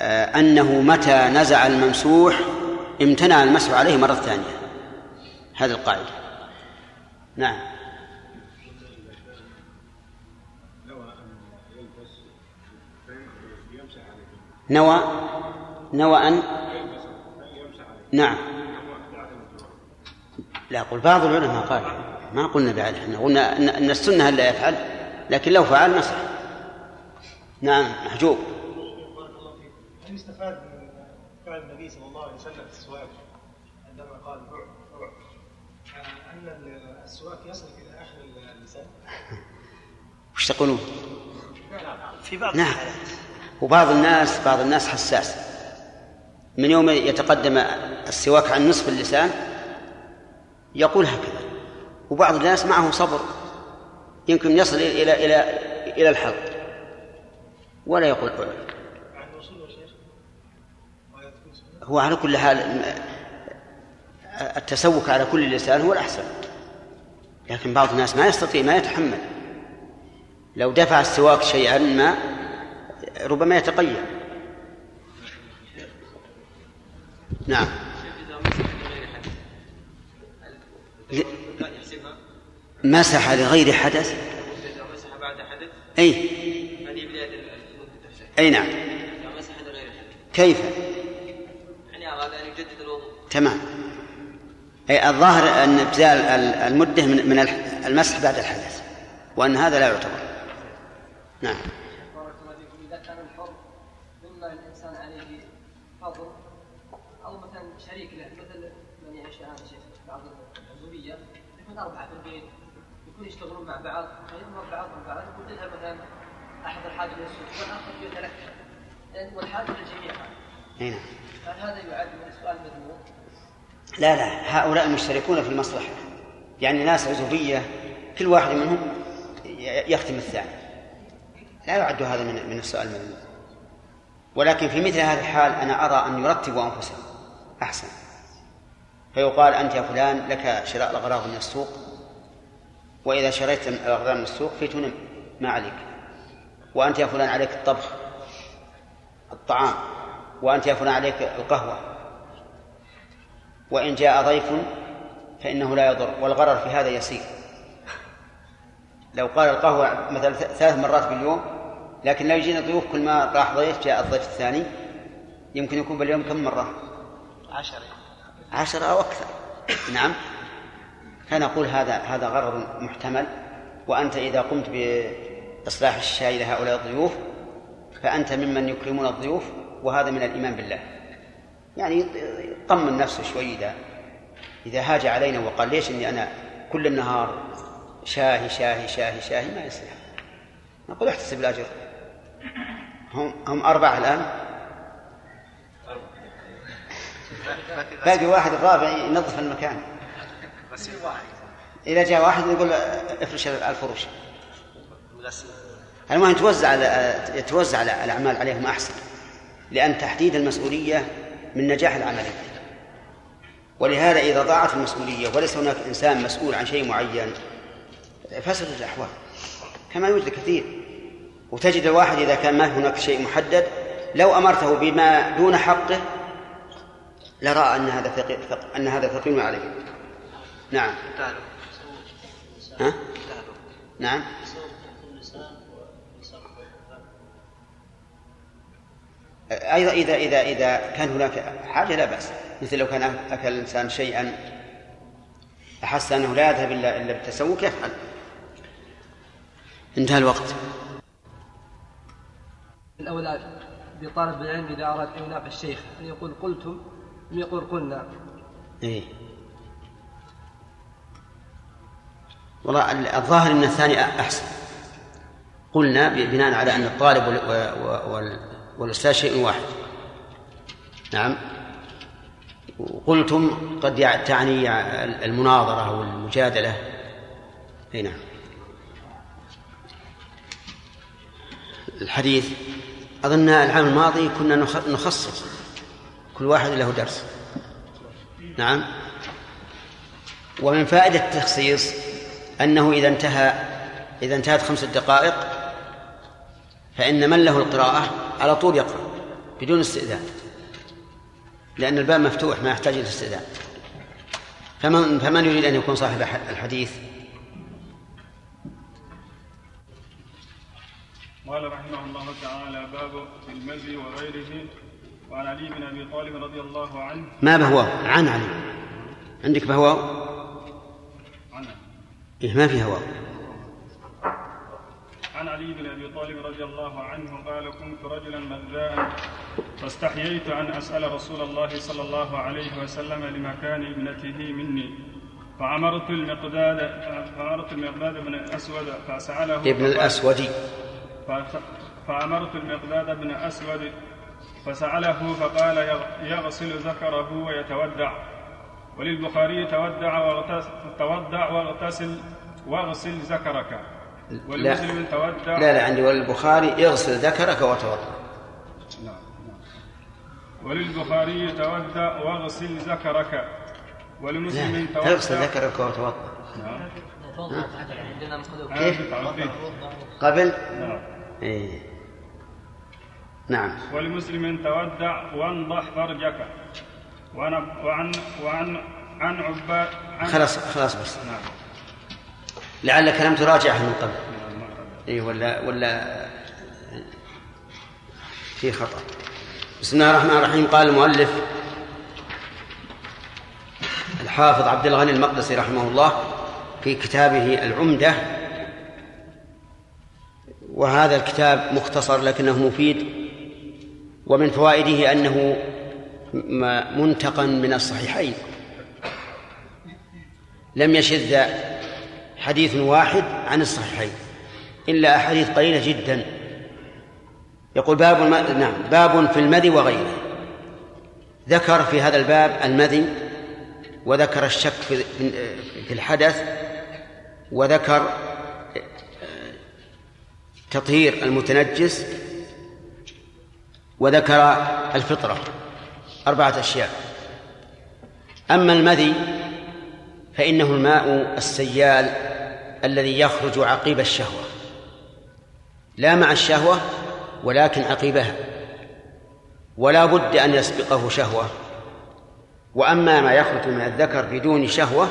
أنه متى نزع الممسوح امتنع المسح عليه مرة ثانية. هذه القاعدة. نعم. نوى نوى؟ أن؟ نعم. لا قل بعض العلماء قال. ما قلنا بعد. إحنا قلنا ان السنة الا يفعل؟ لكن لو فعل نصح. نعم محجوب هل يستفاد من فعل النبي صلى الله عليه وسلم في السواك عندما قال بعد بعد أن السواك يصل إلى آخر اللسان؟ وش تقولون؟ في بعض نعم. وبعض الناس بعض الناس حساس. من يوم يتقدم السواك عن نصف اللسان يقول هكذا. وبعض الناس معه صبر. يمكن يصل إلى إلى إلى, إلى الحلق. ولا يقول قول هو على كل حال التسوك على كل لسان هو الأحسن. لكن بعض الناس ما يستطيع ما يتحمل. لو دفع السواك شيئا ما ربما يتقيأ. نعم. مسح لغير حدث؟ مسح بعد حدث؟ بداية أي نعم. كيف؟ أراد أن يجدد الوضوء. تمام. أي الظاهر أن ابتداء المدة من من المسح بعد الحدث وأن هذا لا يعتبر. نعم. بارك الله فيكم. إذا كان الحر مما عليه فضل أو مثلا شريك له مثل من يعيش هذا شيخ بعض يكون أربعة في البيت يكون يشتغلون مع بعض فيأمر بعضهم بعض يقول تذهب مثلا أحد الحاجة إلى السوق والآخر يتلكى لأن والحاجة للجميع نعم. لا لا هؤلاء مشتركون في المصلحة. يعني ناس عزوبية كل واحد منهم يختم الثاني. لا يعد هذا من من السؤال المذموم. ولكن في مثل هذه الحال أنا أرى أن يرتبوا أنفسهم أحسن. فيقال أنت يا فلان لك شراء الأغراض من السوق وإذا شريت الأغراض من السوق فتنم ما عليك. وأنت يا فلان عليك الطبخ الطعام. وأنت فلان عليك القهوة. وإن جاء ضيف فإنه لا يضر والغرر في هذا يسير. لو قال القهوة مثلا ثلاث مرات باليوم لكن لو يجينا ضيوف كل ما راح ضيف جاء الضيف الثاني يمكن يكون باليوم كم مرة؟ عشرة. عشرة أو أكثر. نعم. فنقول هذا هذا غرر محتمل. وأنت إذا قمت بإصلاح الشاي لهؤلاء الضيوف فأنت ممن يكرمون الضيوف وهذا من الإيمان بالله. يعني يطمن نفسه شوي إذا إذا هاج علينا وقال ليش إني أنا كل النهار شاهي شاهي شاهي شاهي ما يصلح. نقول احتسب الأجر. هم هم أربعة الآن. باقي واحد الرابع ينظف المكان. إذا جاء واحد يقول افرش الفروش المهم توزع على توزع الأعمال عليهم أحسن. لأن تحديد المسؤولية من نجاح العملية ولهذا إذا ضاعت المسؤولية وليس هناك إنسان مسؤول عن شيء معين فسدت الأحوال. كما يوجد كثير. وتجد الواحد إذا كان ما هناك شيء محدد لو أمرته بما دون حقه لرأى أن هذا ثقيل أن هذا ثقيل عليه. نعم. ها؟ نعم. أيضا إذا إذا إذا كان هناك حاجة لا بأس. مثل لو كان أكل الإنسان شيئا أحس أنه لا يذهب إلا إلا بالتسوق يفعل. انتهى الوقت. الأولى بطالب العلم إذا أراد أن ينافع الشيخ أن يقول قلتم أم يقول قلنا؟ إيه. والله الظاهر أن الثاني أحسن. قلنا بناء على أن الطالب والأستاذ شيء واحد. نعم. قلتم قد تعني المناظرة أو المجادلة أي نعم. الحديث أظن العام الماضي كنا نخصص كل واحد له درس. نعم. ومن فائدة التخصيص أنه إذا انتهى إذا انتهت خمس دقائق فإن من له القراءة على طول يقرأ بدون استئذان. لأن الباب مفتوح ما يحتاج إلى استئذان. فمن فمن يريد أن يكون صاحب الحديث؟ قال رحمه الله تعالى باب في المزي وغيره. وعن علي بن أبي طالب رضي الله عنه. ما بهو عن علي. عندك بهو عن إيه ما في هواء عن علي بن أبي طالب رضي الله عنه قال كنت رجلا مذاء فاستحييت أن أسأل رسول الله صلى الله عليه وسلم لمكان ابنته مني. فأمرت المقداد فأمرت المقداد بن الاسود فسأله ابن الأسود. فأمرت المقداد بن أسود فسأله فقال يغسل ذكره ويتودع. وللبخاري تودع واغتسل تودع واغتسل واغسل ذكرك. ولمسلم تودع لا لا عندي وللبخاري اغسل ذكرك وتوضأ. نعم وللبخاري تودع واغسل ذكرك. ولمسلم لا تودع اغسل ذكرك وتوضأ. نعم. كيف؟ قبل؟ نعم. إيه. نعم. ولمسلم تودع وانضح فرجك. وعن وعن وعن عن عباد عن خلاص خلاص بس. نعم. لعلك لم تراجعه من قبل. اي ولا ولا في خطأ. بسم الله الرحمن الرحيم. قال المؤلف الحافظ عبد الغني المقدسي رحمه الله في كتابه العمدة وهذا الكتاب مختصر لكنه مفيد ومن فوائده أنه منتقى من الصحيحين. لم يشذ حديث واحد عن الصحيحين. إلا أحاديث قليلة جدا. يقول باب. نعم باب في المذي وغيره. ذكر في هذا الباب المذي وذكر الشك في في الحدث وذكر تطهير المتنجس وذكر الفطرة. أربعة أشياء. أما المذي فإنه الماء السيال الذي يخرج عقيب الشهوة. لا مع الشهوة ولكن عقيبها. ولا بد أن يسبقه شهوة. وأما ما يخرج من الذكر بدون شهوة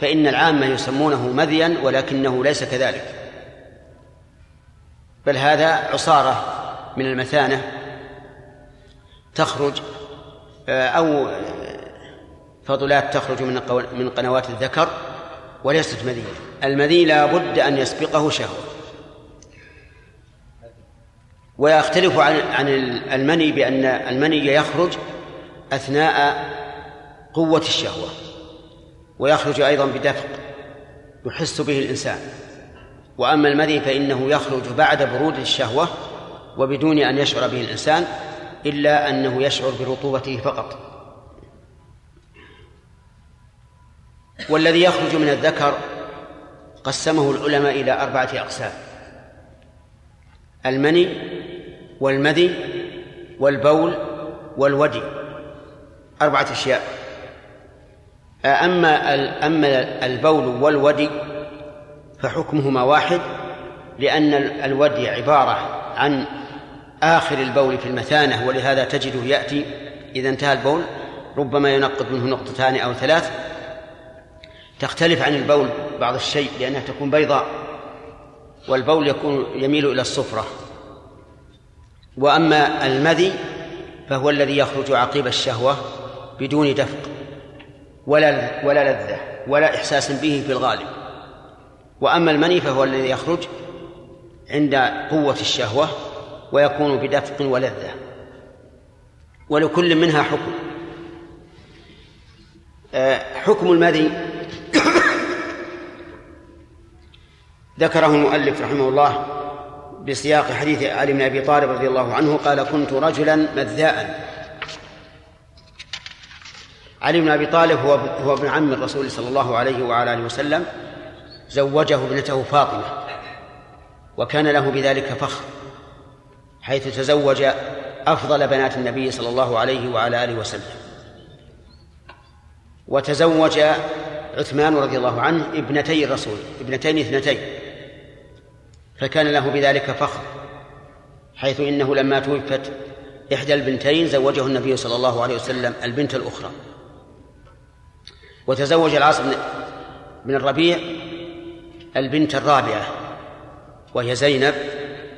فإن العامة يسمونه مذيا ولكنه ليس كذلك. بل هذا عصارة من المثانة تخرج أو فضلات تخرج من من قنوات الذكر وليست مذية. المذي لا بد أن يسبقه شهوة ويختلف عن عن المني بأن المني يخرج أثناء قوة الشهوة ويخرج أيضا بدفق يحس به الإنسان. وأما المذي فإنه يخرج بعد برود الشهوة وبدون أن يشعر به الإنسان إلا أنه يشعر برطوبته فقط. والذي يخرج من الذكر قسمه العلماء إلى أربعة أقسام. المني والمذي والبول والودي. أربعة أشياء. أما أما البول والودي فحكمهما واحد لأن الودي عبارة عن آخر البول في المثانة ولهذا تجده يأتي إذا انتهى البول ربما ينقط منه نقطتان أو ثلاث تختلف عن البول بعض الشيء لأنها تكون بيضاء والبول يكون يميل إلى الصفرة. وأما المذي فهو الذي يخرج عقيب الشهوة بدون دفق ولا ولا لذة ولا إحساس به في الغالب. وأما المني فهو الذي يخرج عند قوة الشهوة ويكون بدفق ولذة. ولكل منها حكم. آه، حكم المذي ذكره المؤلف رحمه الله بسياق حديث علي بن أبي طالب رضي الله عنه قال كنت رجلا مذاء. علي بن أبي طالب هو هو ابن عم الرسول صلى الله عليه وعلى آله وسلم زوجه ابنته فاطمة وكان له بذلك فخر حيث تزوج أفضل بنات النبي صلى الله عليه وعلى آله وسلم. وتزوج عثمان رضي الله عنه ابنتي الرسول ابنتين اثنتين. فكان له بذلك فخر حيث إنه لما توفت إحدى البنتين زوجه النبي صلى الله عليه وسلم البنت الأخرى. وتزوج العاص بن الربيع البنت الرابعة وهي زينب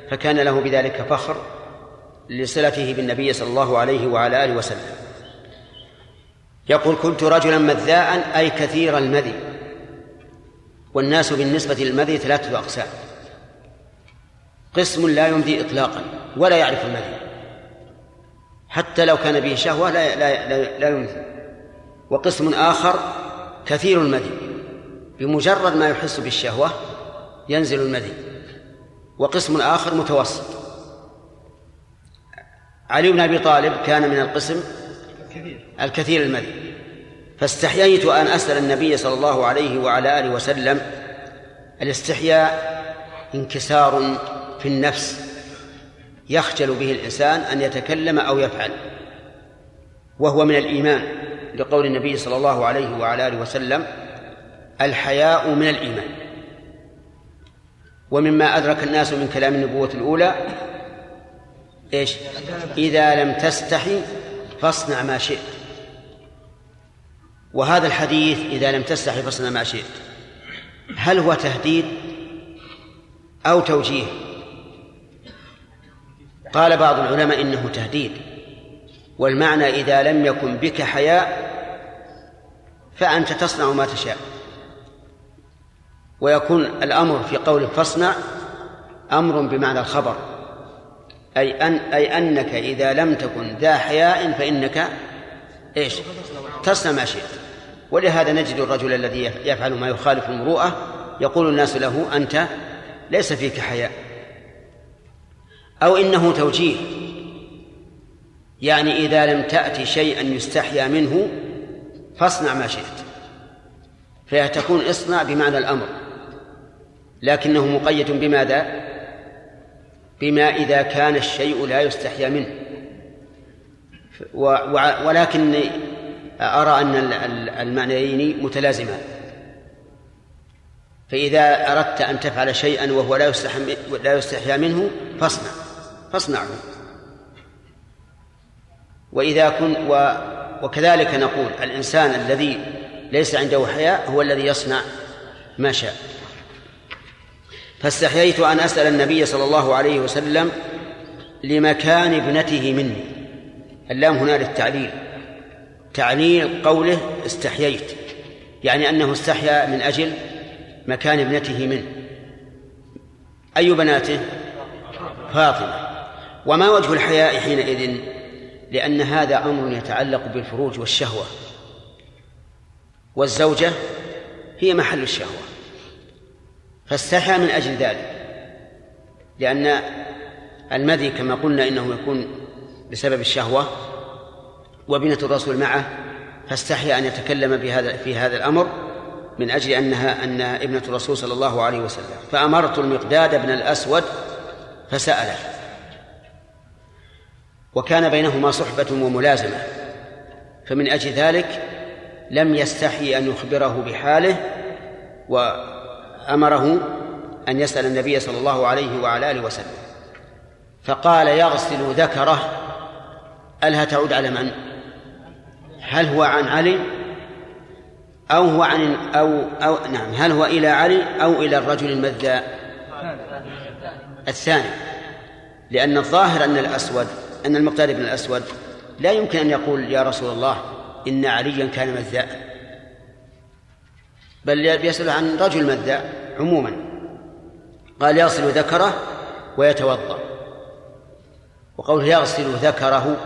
فكان له بذلك فخر لصلته بالنبي صلى الله عليه وعلى آله وسلم. يقول كنت رجلا مذاء أي كثير المذي والناس بالنسبة للمذي ثلاثة أقسام قسم لا يمضي إطلاقا ولا يعرف المذي حتى لو كان به شهوة لا لا لا, لا يمضي. وقسم آخر كثير المذي. بمجرد ما يحس بالشهوة ينزل المذي. وقسم آخر متوسط. علي بن أبي طالب كان من القسم الكثير المذي. فاستحييت أن أسأل النبي صلى الله عليه وعلى آله وسلم. الاستحياء انكسار في النفس يخجل به الإنسان أن يتكلم أو يفعل وهو من الإيمان لقول النبي صلى الله عليه وعلى آله وسلم الحياء من الإيمان. ومما أدرك الناس من كلام النبوة الأولى إيش؟ إذا لم تستحي فاصنع ما شئت. وهذا الحديث إذا لم تستحي فاصنع ما شئت. هل هو تهديد أو توجيه؟ قال بعض العلماء إنه تهديد. والمعنى إذا لم يكن بك حياء فأنت تصنع ما تشاء. ويكون الأمر في قول فاصنع أمر بمعنى الخبر. أي أن أي أنك إذا لم تكن ذا حياء فإنك إيش؟ تصنع ما شئت. ولهذا نجد الرجل الذي يفعل ما يخالف المروءة يقول الناس له أنت ليس فيك حياء. أو إنه توجيه. يعني إذا لم تأتي شيئا يستحيا منه فاصنع ما شئت. فتكون اصنع بمعنى الأمر. لكنه مقيد بماذا؟ بما إذا كان الشيء لا يستحيا منه. ولكن أرى أن المعنيين متلازمان. فإذا أردت أن تفعل شيئا وهو لا يستحيا منه فاصنع. فاصنعه. وإذا كن و وكذلك نقول الإنسان الذي ليس عنده حياء هو الذي يصنع ما شاء. فاستحييت أن أسأل النبي صلى الله عليه وسلم لمكان ابنته مني. اللام هنا للتعليل. تعليل قوله استحييت. يعني أنه استحيا من أجل مكان ابنته منه. أي بناته؟ فاطمة. وما وجه الحياء حينئذ؟ لأن هذا أمر يتعلق بالفروج والشهوة. والزوجة هي محل الشهوة. فاستحى من أجل ذلك. لأن المذي كما قلنا إنه يكون بسبب الشهوة وبنة الرسول معه فاستحيا أن يتكلم بهذا في هذا الأمر من أجل أنها أن ابنة الرسول صلى الله عليه وسلم. فأمرت المقداد بن الأسود فسأله. وكان بينهما صحبة وملازمة. فمن أجل ذلك لم يستحي أن يخبره بحاله وأمره أن يسأل النبي صلى الله عليه وعلى آله وسلم. فقال يغسل ذكره ألها تعود على من؟ هل هو عن علي أو هو عن أو أو نعم هل هو إلى علي أو إلى الرجل المذاء؟ الثاني. لأن الظاهر أن الأسود أن المقداد بن الأسود لا يمكن أن يقول يا رسول الله إن عليا كان مذاء بل يسأل عن رجل مذاء عموما. قال يغسل ذكره ويتوضأ. وقوله يغسل ذكره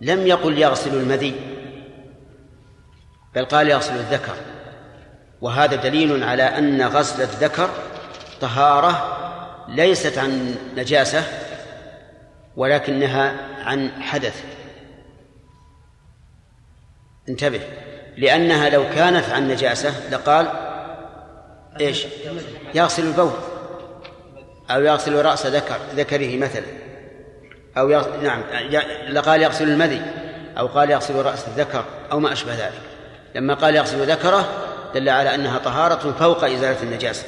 لم يقل يغسل المذي بل قال يغسل الذكر. وهذا دليل على أن غسل الذكر طهارة ليست عن نجاسة ولكنها عن حدث. انتبه. لأنها لو كانت عن نجاسة لقال إيش؟ يغسل البول. أو يغسل رأس ذكر ذكره مثلا. أو يغسل نعم لقال يغسل المذي أو قال يغسل رأس الذكر أو ما أشبه ذلك. لما قال يغسل ذكره دل على أنها طهارة فوق إزالة النجاسة.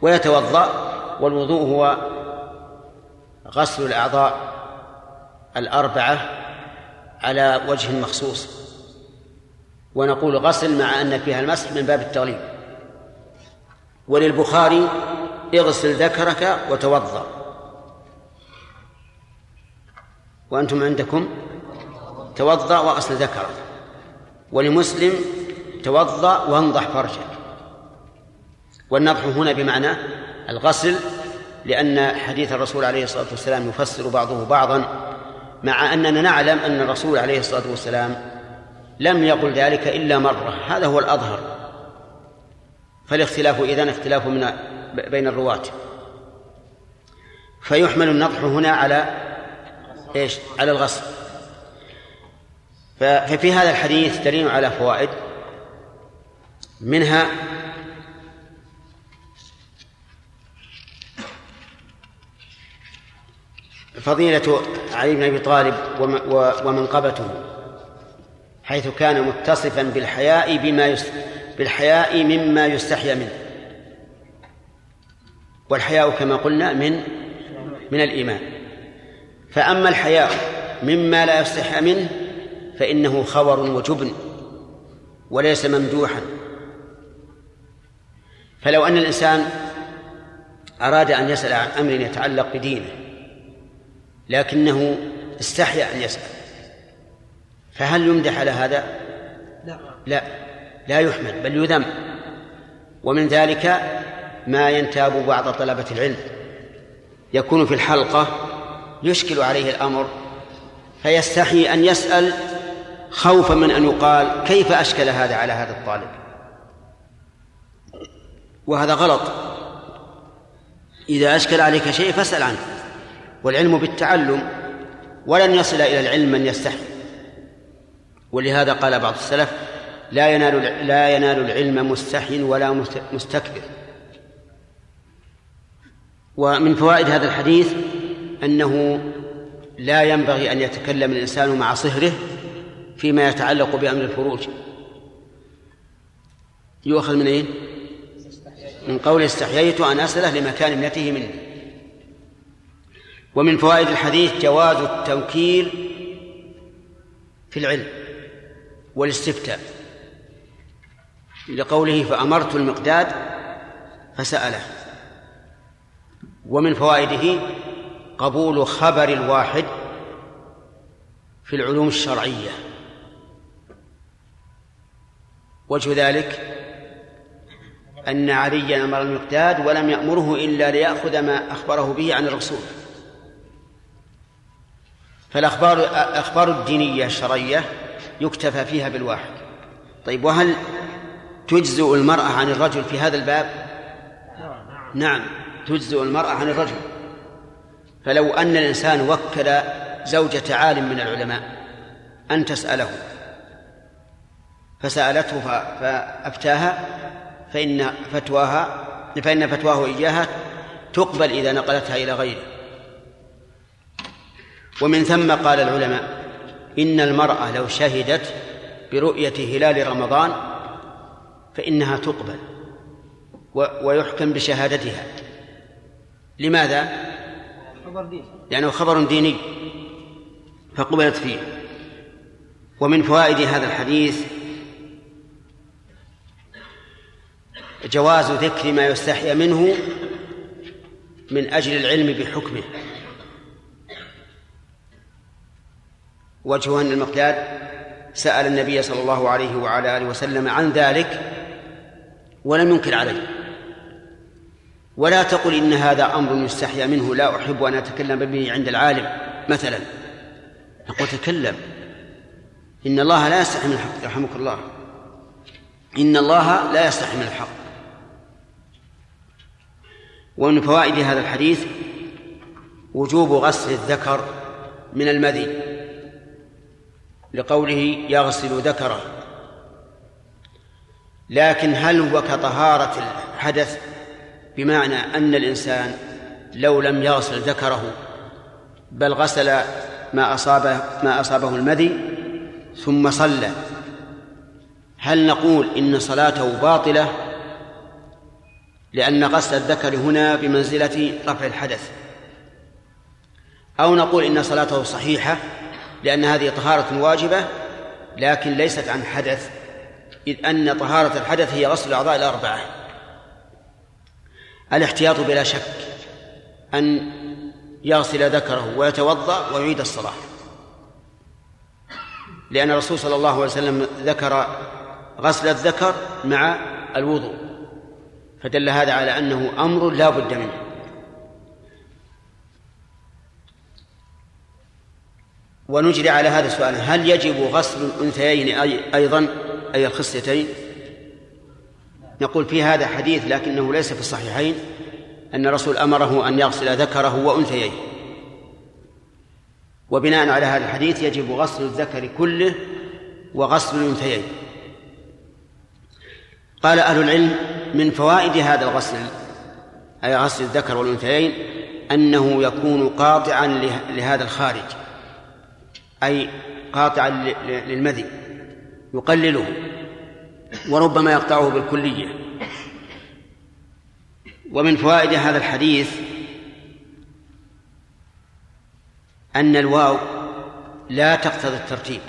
ويتوضأ والوضوء هو غسل الأعضاء الأربعة على وجه مخصوص. ونقول غسل مع أن فيها المسح من باب التغليب وللبخاري اغسل ذكرك وتوضأ. وأنتم عندكم توضأ وغسل ذكرك. ولمسلم توضأ وانضح فرجك. والنضح هنا بمعنى الغسل لأن حديث الرسول عليه الصلاة والسلام يفسر بعضه بعضا مع أننا نعلم أن الرسول عليه الصلاة والسلام لم يقل ذلك إلا مرة. هذا هو الأظهر. فالاختلاف إذن اختلاف من بين الرواة. فيحمل النضح هنا على إيش؟ على الغسل. ففي هذا الحديث دليل على فوائد. منها فضيلة علي بن أبي طالب ومنقبته حيث كان متصفا بالحياء بما يست... بالحياء مما يستحيا منه. والحياء كما قلنا من من الإيمان. فأما الحياء مما لا يستحيا منه فإنه خور وجبن وليس ممدوحا. فلو أن الإنسان أراد أن يسأل عن أمر يتعلق بدينه لكنه استحيا أن يسأل. فهل يمدح على هذا؟ لا. لا. لا يحمد بل يذم. ومن ذلك ما ينتاب بعض طلبة العلم. يكون في الحلقة يشكل عليه الأمر فيستحي أن يسأل خوفا من أن يقال كيف أشكل هذا على هذا الطالب؟ وهذا غلط. إذا أشكل عليك شيء فاسأل عنه. والعلم بالتعلم ولن يصل إلى العلم من يستحي. ولهذا قال بعض السلف لا ينال لا ينال العلم مستحي ولا مستكبر. ومن فوائد هذا الحديث أنه لا ينبغي أن يتكلم الإنسان مع صهره فيما يتعلق بأمر الفروج. يؤخذ من أين؟ من قول استحييت أن أسأله لمكان ابنته مني. ومن فوائد الحديث جواز التوكيل في العلم والاستفتاء. لقوله فأمرت المقداد فسأله. ومن فوائده قبول خبر الواحد في العلوم الشرعية. وجه ذلك أن عليا أمر المقداد ولم يأمره إلا ليأخذ ما أخبره به عن الرسول. فالأخبار الأخبار الدينية الشرعية يكتفى فيها بالواحد. طيب وهل تجزئ المرأة عن الرجل في هذا الباب؟ نعم تجزئ المرأة عن الرجل. فلو أن الإنسان وكل زوجة عالم من العلماء أن تسأله فسألته فأفتاها فإن فتواها فإن فتواه إياها تقبل إذا نقلتها إلى غيره. ومن ثم قال العلماء إن المرأة لو شهدت برؤية هلال رمضان فإنها تقبل ويحكم بشهادتها. لماذا؟ لأنه خبر ديني فقبلت فيه. ومن فوائد هذا الحديث جواز ذكر ما يستحيا منه من أجل العلم بحكمه. وجه أن المقداد سأل النبي صلى الله عليه وعلى آله وسلم عن ذلك ولم ينكر عليه. ولا تقل إن هذا أمر يستحيا منه لا أحب أن أتكلم به عند العالم. مثلا نقول تكلم. إن الله لا يستحي من الحق يرحمك الله. إن الله لا يستحي من الحق. ومن فوائد هذا الحديث وجوب غسل الذكر من المذي. لقوله يغسل ذكره. لكن هل هو كطهارة الحدث بمعنى أن الإنسان لو لم يغسل ذكره بل غسل ما أصابه ما أصابه المذي ثم صلى هل نقول إن صلاته باطلة لأن غسل الذكر هنا بمنزلة رفع الحدث؟ أو نقول إن صلاته صحيحة لأن هذه طهارة واجبة لكن ليست عن حدث إذ أن طهارة الحدث هي غسل الأعضاء الأربعة الاحتياط بلا شك أن يغسل ذكره ويتوضأ ويعيد الصلاة. لأن الرسول صلى الله عليه وسلم ذكر غسل الذكر مع الوضوء فدل هذا على أنه أمر لا بد منه. ونجري على هذا السؤال. هل يجب غسل الأنثيين أي أيضا؟ أي الخصيتين؟ نقول في هذا حديث لكنه ليس في الصحيحين أن الرسول أمره أن يغسل ذكره وأنثييه. وبناء على هذا الحديث يجب غسل الذكر كله وغسل الأنثيين. قال أهل العلم من فوائد هذا الغسل أي غسل الذكر والأنثيين أنه يكون قاطعا لهذا الخارج. أي قاطعا للمذي يقلله وربما يقطعه بالكلية. ومن فوائد هذا الحديث أن الواو لا تقتضي الترتيب.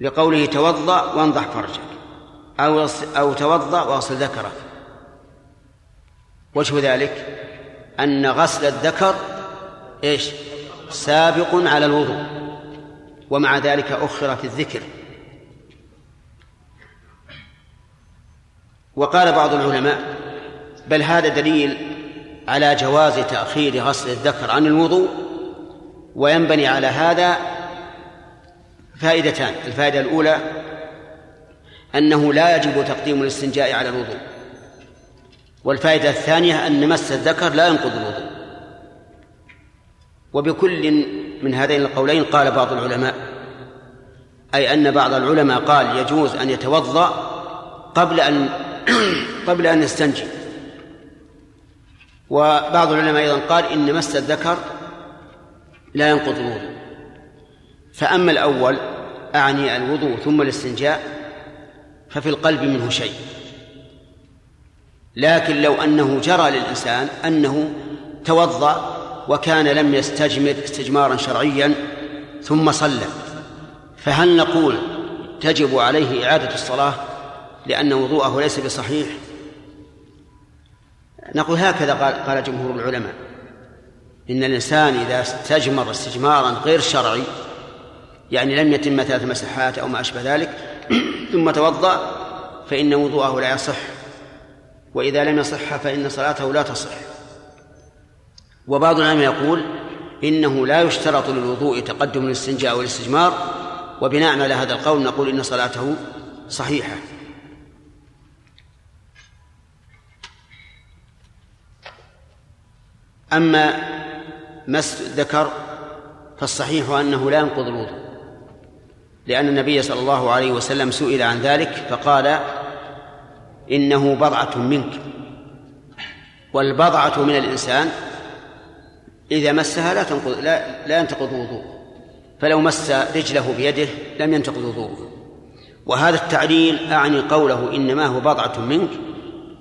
لقوله توضأ وانضح فرجك أو أو توضأ واغسل ذكرك. وجه ذلك أن غسل الذكر إيش؟ سابق على الوضوء. ومع ذلك أخر في الذكر. وقال بعض العلماء بل هذا دليل على جواز تأخير غسل الذكر عن الوضوء وينبني على هذا فائدتان. الفائدة الأولى أنه لا يجب تقديم الاستنجاء على الوضوء. والفائدة الثانية أن مس الذكر لا ينقض الوضوء. وبكل من هذين القولين قال بعض العلماء أي أن بعض العلماء قال يجوز أن يتوضأ قبل أن قبل أن يستنجي. وبعض العلماء أيضا قال إن مس الذكر لا ينقض الوضوء. فأما الأول أعني الوضوء ثم الاستنجاء ففي القلب منه شيء. لكن لو أنه جرى للإنسان أنه توضأ وكان لم يستجمر استجمارا شرعيا ثم صلى. فهل نقول تجب عليه إعادة الصلاة لأن وضوءه ليس بصحيح؟ نقول هكذا قال, قال جمهور العلماء. إن الإنسان إذا استجمر استجمارا غير شرعي يعني لم يتم ثلاث مسحات أو ما أشبه ذلك ثم توضأ فإن وضوءه لا يصح. وإذا لم يصح فإن صلاته لا تصح. وبعض العلماء يقول إنه لا يشترط للوضوء تقدم الاستنجاء والاستجمار وبناء على هذا القول نقول إن صلاته صحيحة. أما مس الذكر فالصحيح أنه لا ينقض الوضوء لأن النبي صلى الله عليه وسلم سئل عن ذلك فقال إنه بضعة منك والبضعة من الإنسان إذا مسها لا تنقض لا لا ينتقض وضوء. فلو مس رجله بيده لم ينتقض وضوءه. وهذا التعليل أعني قوله إنما هو بضعة منك.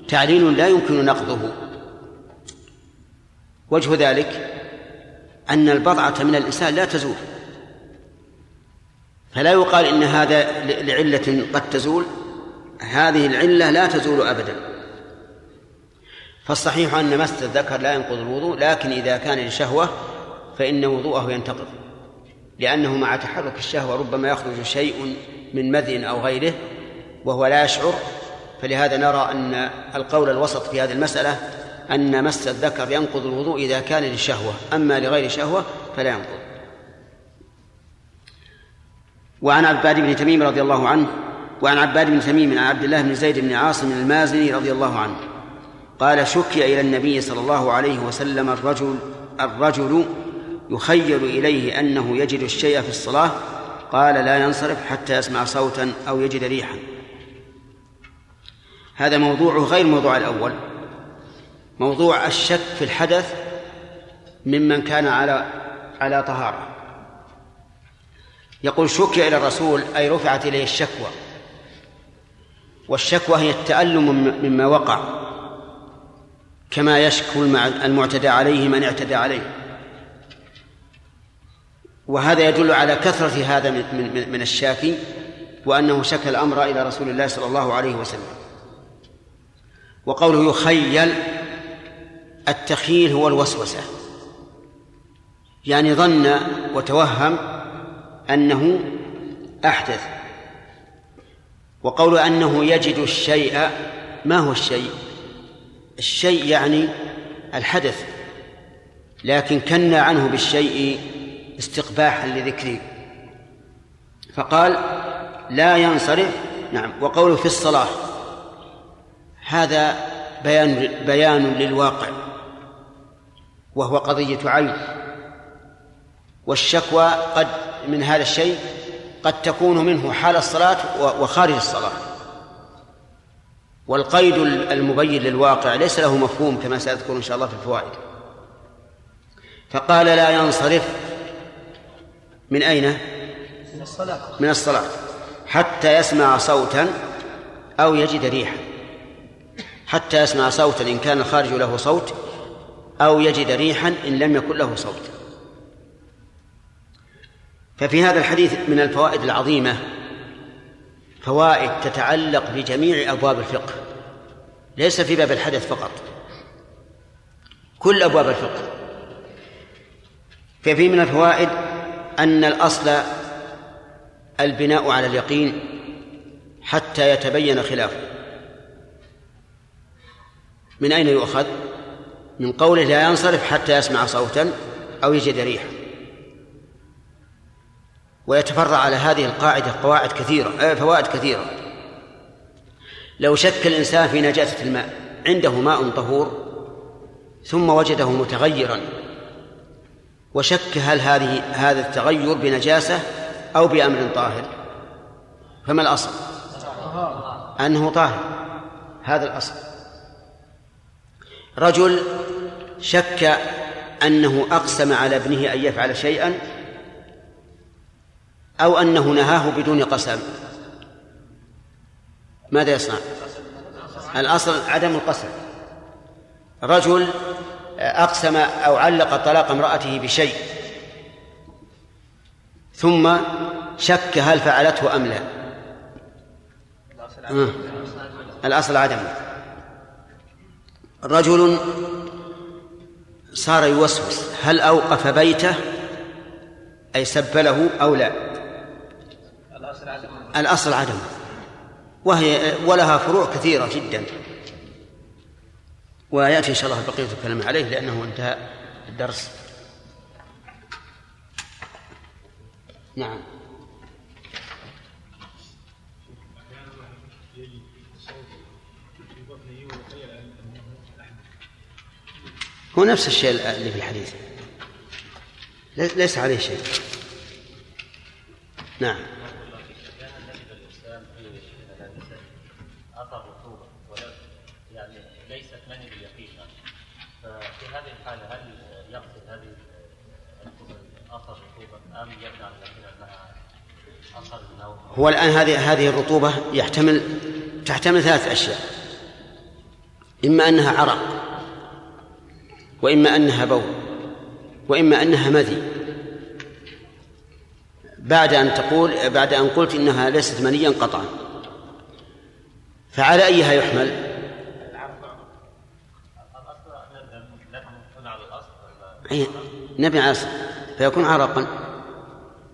تعليل لا يمكن نقضه. وجه ذلك أن البضعة من الإنسان لا تزول. فلا يقال إن هذا لعلة قد تزول. هذه العلة لا تزول أبدا. فالصحيح أن مس الذكر لا ينقض الوضوء لكن إذا كان لشهوة فإن وضوءه ينتقض. لأنه مع تحرك الشهوة ربما يخرج شيء من مذي أو غيره وهو لا يشعر. فلهذا نرى أن القول الوسط في هذه المسألة أن مس الذكر ينقض الوضوء إذا كان للشهوة أما لغير شهوة فلا ينقض. وعن عباد بن تميم رضي الله عنه وعن عباد بن تميم عن عبد الله بن زيد بن عاصم المازني رضي الله عنه. قال شكي إلى النبي صلى الله عليه وسلم الرجل الرجل يخيل إليه أنه يجد الشيء في الصلاة قال لا ينصرف حتى يسمع صوتا أو يجد ريحا. هذا موضوعه غير موضوع الأول. موضوع الشك في الحدث ممن كان على على طهارة. يقول شكي إلى الرسول أي رفعت إليه الشكوى. والشكوى هي التألم مما وقع. كما يشكو المعتدى عليه من اعتدى عليه. وهذا يدل على كثرة هذا من, من, من الشاكي وأنه شكى الأمر إلى رسول الله صلى الله عليه وسلم. وقوله يخيل التخيل هو الوسوسة. يعني ظن وتوهم أنه أحدث. وقول أنه يجد الشيء ما هو الشيء؟ الشيء يعني الحدث لكن كنا عنه بالشيء استقباحا لذكره. فقال لا ينصرف. نعم. وقوله في الصلاة. هذا بيان بيان للواقع وهو قضية عين. والشكوى قد من هذا الشيء قد تكون منه حال الصلاة وخارج الصلاة. والقيد المبين للواقع ليس له مفهوم كما سأذكر إن شاء الله في الفوائد. فقال لا ينصرف من أين؟ من الصلاة. من الصلاة. حتى يسمع صوتا أو يجد ريحا. حتى يسمع صوتا إن كان الخارج له صوت أو يجد ريحا إن لم يكن له صوت. ففي هذا الحديث من الفوائد العظيمة فوائد تتعلق بجميع أبواب الفقه. ليس في باب الحدث فقط. كل أبواب الفقه. ففي من الفوائد أن الأصل البناء على اليقين حتى يتبين خلافه. من أين يؤخذ؟ من قوله لا ينصرف حتى يسمع صوتا أو يجد ريحا. ويتفرع على هذه القاعدة قواعد كثيرة آه، فوائد كثيرة. لو شك الإنسان في نجاسة الماء عنده ماء طهور ثم وجده متغيرا وشك هل هذه هذا التغير بنجاسة أو بأمر طاهر فما الأصل؟ أنه طاهر هذا الأصل. رجل شك أنه أقسم على ابنه أن يفعل شيئا أو أنه نهاه بدون قسم. ماذا يصنع؟ الأصل عدم القسم. رجل أقسم أو علق طلاق امرأته بشيء ثم شك هل فعلته أم لا. آه. الأصل عدم. رجل صار يوسوس هل أوقف بيته أي سب له أو لا؟ الأصل عدم. وهي ولها فروع كثيرة جدا. ويأتي إن شاء الله بقية الكلام عليه لأنه انتهى الدرس. نعم. هو نفس الشيء اللي في الحديث. ليس عليه شيء. نعم. هو الآن هذه هذه الرطوبة يحتمل تحتمل ثلاث أشياء. إما أنها عرق وإما أنها بول وإما أنها مذي. بعد أن تقول بعد أن قلت إنها ليست منيا قطعا. فعلى أيها يحمل؟ نبي على فيكون عرقا.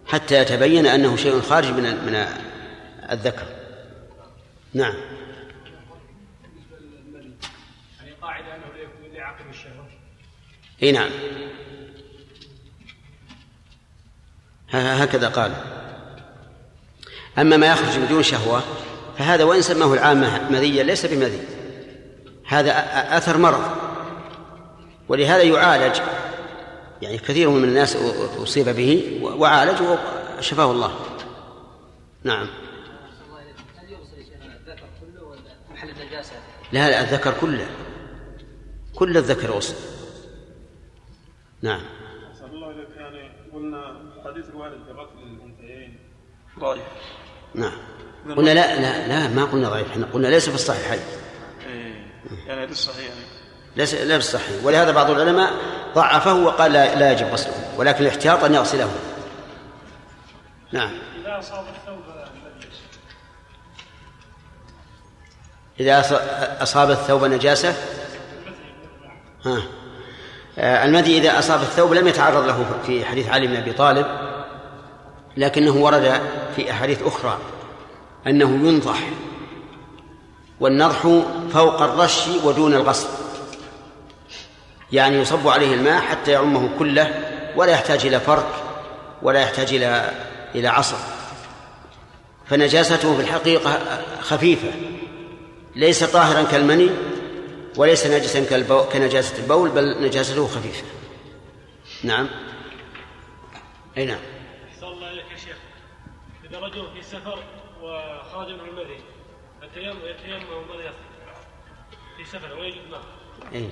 حتى يتبين أنه شيء خارج من من الذكر. نعم. إي نعم. هكذا قال. أما ما يخرج بدون شهوة فهذا وإن سماه العامة مذيا ليس بمذي. هذا أثر مرض. ولهذا يعالج يعني كثير من الناس أصيب به وعالج وشفاه الله. نعم. هل يغسل يا شيخ الذكر كله ولا محل النجاسة؟ لا لا الذكر كله. كل الذكر غسل نعم. أسأل الله كان قلنا حديث الوارد بغسل الأنثيين ضعيف. نعم. قلنا لا لا لا ما قلنا ضعيف. إحنا قلنا ليس في الصحيحين. إيه يعني هذا الصحيح يعني ليس لا في الصحيح ولهذا بعض العلماء ضعفه وقال لا, لا يجب غسله ولكن الاحتياط أن يغسله. نعم. إذا أصاب الثوب أص- أصاب الثوب نجاسة؟ ها. آه، المذي إذا أصاب الثوب لم يتعرض له في حديث علي بن أبي طالب لكنه ورد في أحاديث أخرى أنه ينضح والنضح فوق الرش ودون الغسل. يعني يصب عليه الماء حتى يعمه كله ولا يحتاج إلى فرك ولا يحتاج إلى إلى عصر فنجاسته في الحقيقة خفيفة ليس طاهرا كالمني وليس نجسا. كنجاسة البول بل نجاسته خفيفة نعم أي نعم الله إليك يا شيخ إذا رجل في سفر وخرج من المذي يتيمم يفعل؟ في سفر ويجد ماء أي.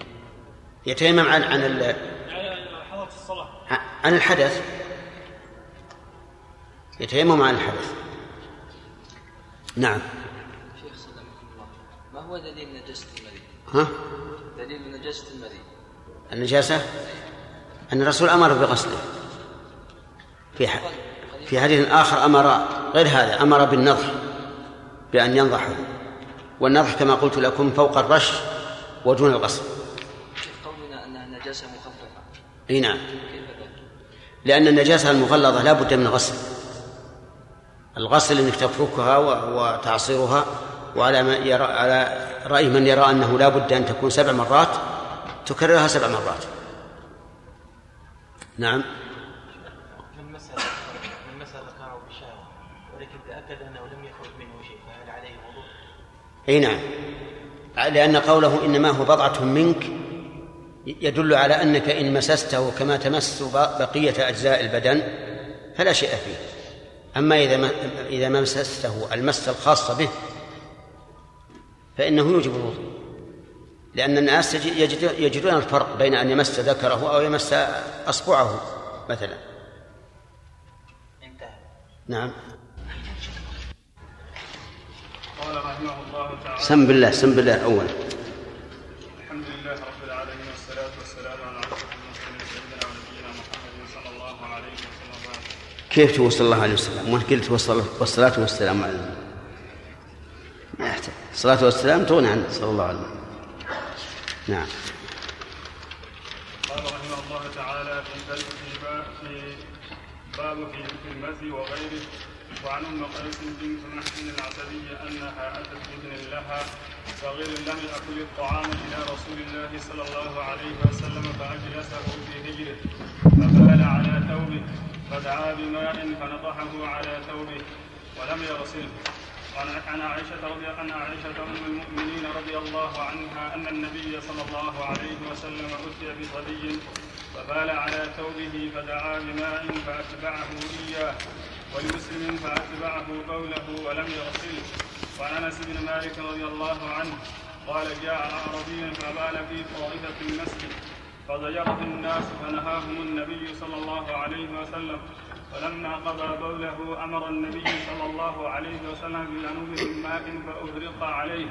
يتيمم عن عن ال... عن الحدث. يتيمم عن الحدث. نعم. شيخ سلمك الله. ما هو دليل نجاسة المذي؟ ها؟ دليل نجاسة المذي النجاسة؟ أن الرسول أمر بغسله. في ح... في حديث آخر أمر غير هذا أمر بالنضح بأن ينضحه. والنضح كما قلت لكم فوق الرش ودون الغسل كيف قولنا أنها نجاسة مخففة؟ إي نعم؟ لأن النجاسة المغلظة لا بد من غسل الغسل إنك تفركها و- وتعصيرها وعلى ما يرى على رأي من يرى أنه لا بد أن تكون سبع مرات تكررها سبع مرات نعم من من ذكره بالشهوة ولكن تأكد أنه لم يخرج منه شيء فهل عليه وضوء؟ إي نعم لأن قوله إنما هو بضعة منك يدل على أنك إن مسسته كما تمس بقية أجزاء البدن فلا شيء فيه. أما إذا ما إذا ما مسسته المسة الخاصة به فإنه يوجب الوضوء. لأن الناس يجد- يجد- يجدون الفرق بين أن يمس ذكره أو يمس أصبعه مثلا. انتهى. نعم. قال رحمه الله تعالى سم بالله سم بالله أولا الحمد لله رب العالمين والصلاة والسلام على أشرف المرسلين سيدنا ونبينا محمد صلى الله عليه وسلم وبعد. كيف تقول صلى الله عليه وسلم؟ وأنا قلت والصلاة- والسلام على النبي. ما يحتاج. الصلاة والسلام تغني عن صلى الله عليه وسلم. نعم. قال رحمه الله تعالى في باب في باب في المزي وغيره وعن أم قيس بنت محسن العسلية أنها أتت بابن لها صغير لم يأكل الطعام إلى رسول الله صلى الله عليه وسلم فأجلسه في هجره. فبال على ثوبه فدعا بماء فنضحه على ثوبه ولم يغسله. عن عائشة رضي عن عائشة أم المؤمنين رضي الله عنها أن النبي صلى الله عليه وسلم أتي بصبي فبال على ثوبه فدعا بماء فأتبعه إياه ولمسلم فأتبعه قوله ولم يغسله. وعن أنس بن مالك رضي الله عنه قال جاء أعرابي فبال في طائفة المسجد فضجره الناس فنهاهم النبي صلى الله عليه وسلم. فلما قضى بوله أمر النبي صلى الله عليه وسلم بذنوب ماء فاهرق عليه.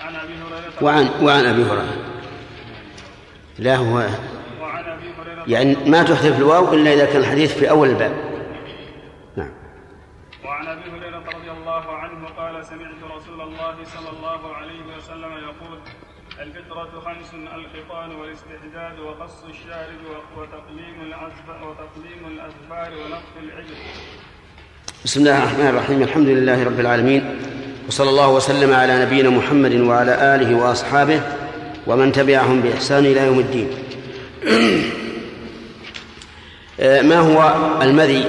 عن أبي هريرة وعن وعن أبي هريرة. لا هو وعن أبي هريرة يعني ما تحذف الواو إلا إذا كان الحديث في أول الباب. نعم. وعن أبي هريرة رضي الله عنه قال سمعت رسول الله صلى الله عليه وسلم يقول الفطرة خمس الختان والاستحداد وقص الشارب وتقليم الأظفار وتقليم الأظفار ونقص العجل. بسم الله الرحمن الرحيم الحمد لله رب العالمين وصلى الله وسلم على نبينا محمد وعلى آله وأصحابه ومن تبعهم بإحسان إلى يوم الدين. ما هو المذي؟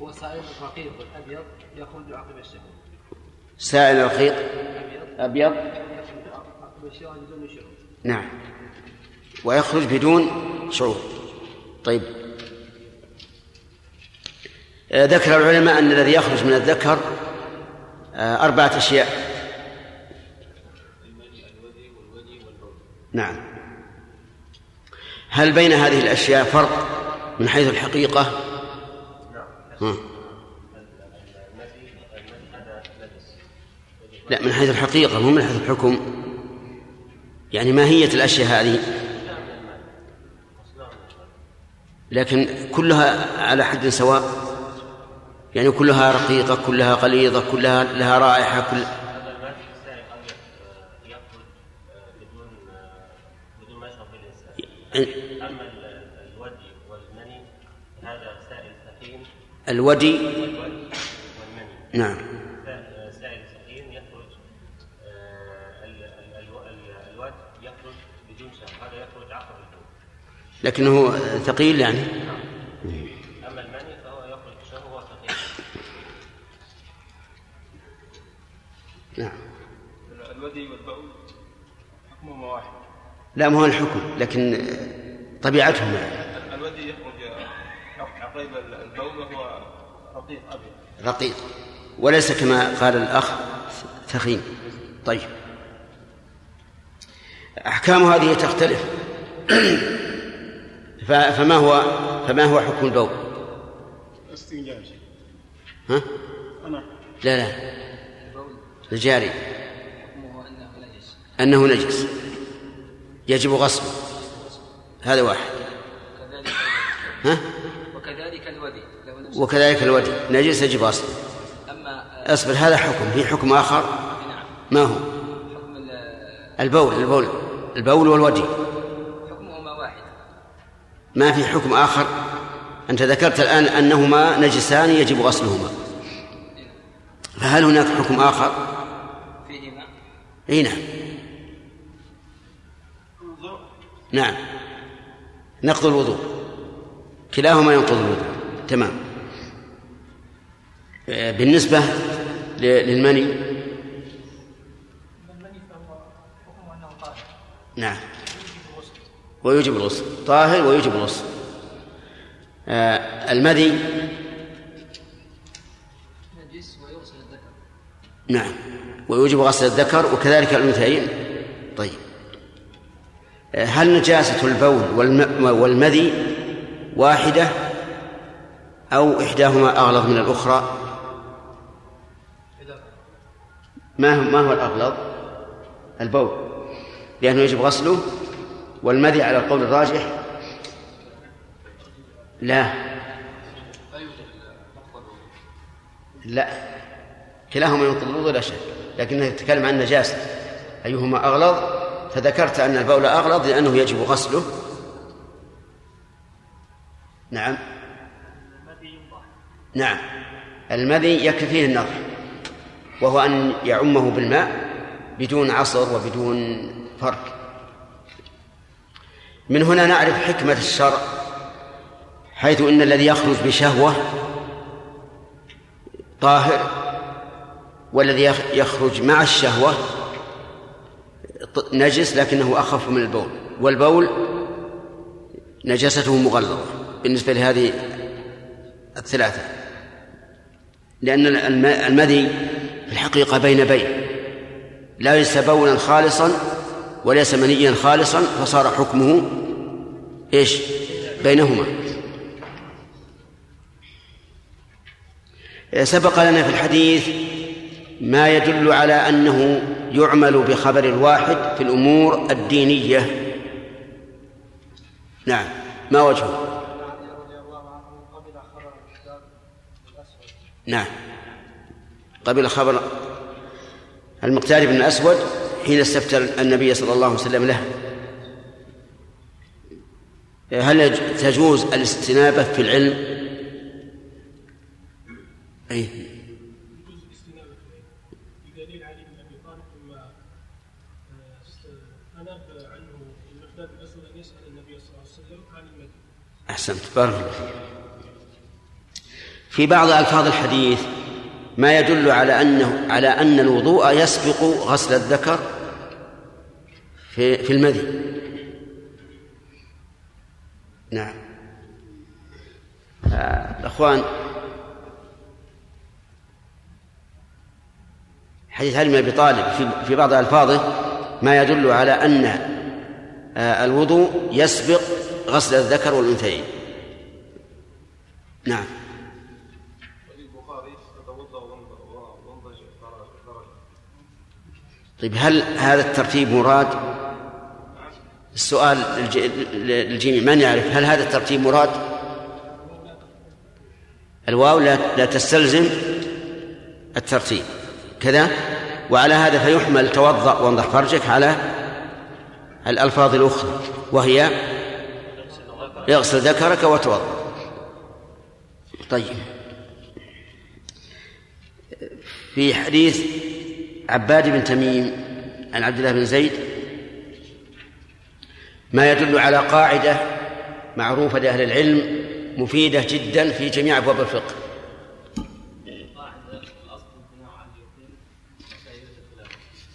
هو سائل رقيق أبيض يخرج عقب الشهر سائل رقيق أبيض يخرج عقب الشهر بدون شعور نعم ويخرج بدون شعور. طيب. ذكر العلماء أن الذي يخرج من الذكر آه، أربعة أشياء. نعم. هل بين هذه الأشياء فرق من حيث الحقيقة؟ ها. لا من حيث الحقيقة مو من حيث الحكم. يعني ماهية الأشياء هذه. لكن كلها على حد سواء. يعني كلها رقيقة كلها غليظة كلها لها رائحة كل الودي. نعم. سائل سخين يخرج يخرج بدون هذا يخرج عقب لكنه ثقيل يعني. أما نعم. الودي والبول حكمهما واحد. لا ما هو الحكم لكن طبيعتهم الودي يخرج عقيب البول وهو رقيق أبيض. رقيق. وليس كما قال الأخ ثخين طيب. أحكام هذه تختلف. فما هو فما هو حكم البول؟ استنجاج. ها؟ أنا. لا لا. الجاري. أنه نجس. يجب غسله هذا واحد. ها؟ وكذلك الودي. وكذلك الودي. نجس يجب غسله أما أصبر هذا حكم. في حكم آخر. ما هو؟ حكم ال- البول البول. البول والودي. حكمهما واحد. ما في حكم آخر؟ أنت ذكرت الآن أنهما نجسان يجب غسلهما فهل هناك حكم آخر؟ إي نعم. نعم. نقض الوضوء. كلاهما ينقض الوضوء. تمام. آه، بالنسبة للمني. نعم. ويوجب الغسل. طاهر ويوجب الغسل. آه، المذي. نجس ويغسل الذكر. نعم. ويوجب غسل الذكر وكذلك الأنثيين. طيب. هل نجاسة البول والم- والمذي واحدة أو إحداهما أغلظ من الأخرى؟ ما هو ما هو الأغلظ؟ البول. لأنه يجب غسله. والمذي على القول الراجح؟ لا. لا. كلاهما ينقض الوضوء لا شك. لكنه يتكلم عن نجاسة أيهما أغلظ؟ فذكرت أن البول أغلظ لأنه يجب غسله. نعم. نعم. المذي يكفي فيه النضح وهو أن يعمه بالماء بدون عصر وبدون فرك. من هنا نعرف حكمة الشرع حيث إن الذي يخرج بشهوة طاهر والذي يخ- يخرج مع الشهوة نجس لكنه أخف من البول والبول نجاسته مغلظة. بالنسبة لهذه الثلاثة لأن الم- المذي في الحقيقة بين بين لا ليس بولا خالصا وليس منيا خالصا فصار حكمه إيش؟ بينهما. سبق لنا في الحديث ما يدل على أنه يعمل بخبر الواحد في الأمور الدينية. نعم ما وجهه؟ نعم. قبل خبر المقتال بن الأسود حين استفتى النبي صلى الله عليه وسلم له. هل تجوز الاستنابة في العلم؟ أي بدليل علي بن ابي طالب لما اناب عنه المقداد بن الاسود ان يسال النبي صلى الله عليه وسلم عن المدينة. أحسنت. بارك الله فيك. في بعض ألفاظ الحديث ما يدل على أنه على أن الوضوء يسبق غسل الذكر في في المذي. نعم. آه، الأخوان حديث علي بن أبي طالب في في بعض ألفاظه ما يدل على أن آه، الوضوء يسبق غسل الذكر والأنثيين. نعم. طيب هل هذا الترتيب مراد؟ السؤال للج- للجميع من يعرف؟ هل هذا الترتيب مراد؟ الواو لا لا تستلزم الترتيب. كذا؟ وعلى هذا فيحمل توضأ وانضح فرجك على الألفاظ الأخرى وهي يغسل ذكرك وتوضأ. طيب. في حديث عباد بن تميم عن عبد الله بن زيد ما يدل على قاعدة معروفة لأهل العلم مفيدة جدا في جميع أبواب الفقه.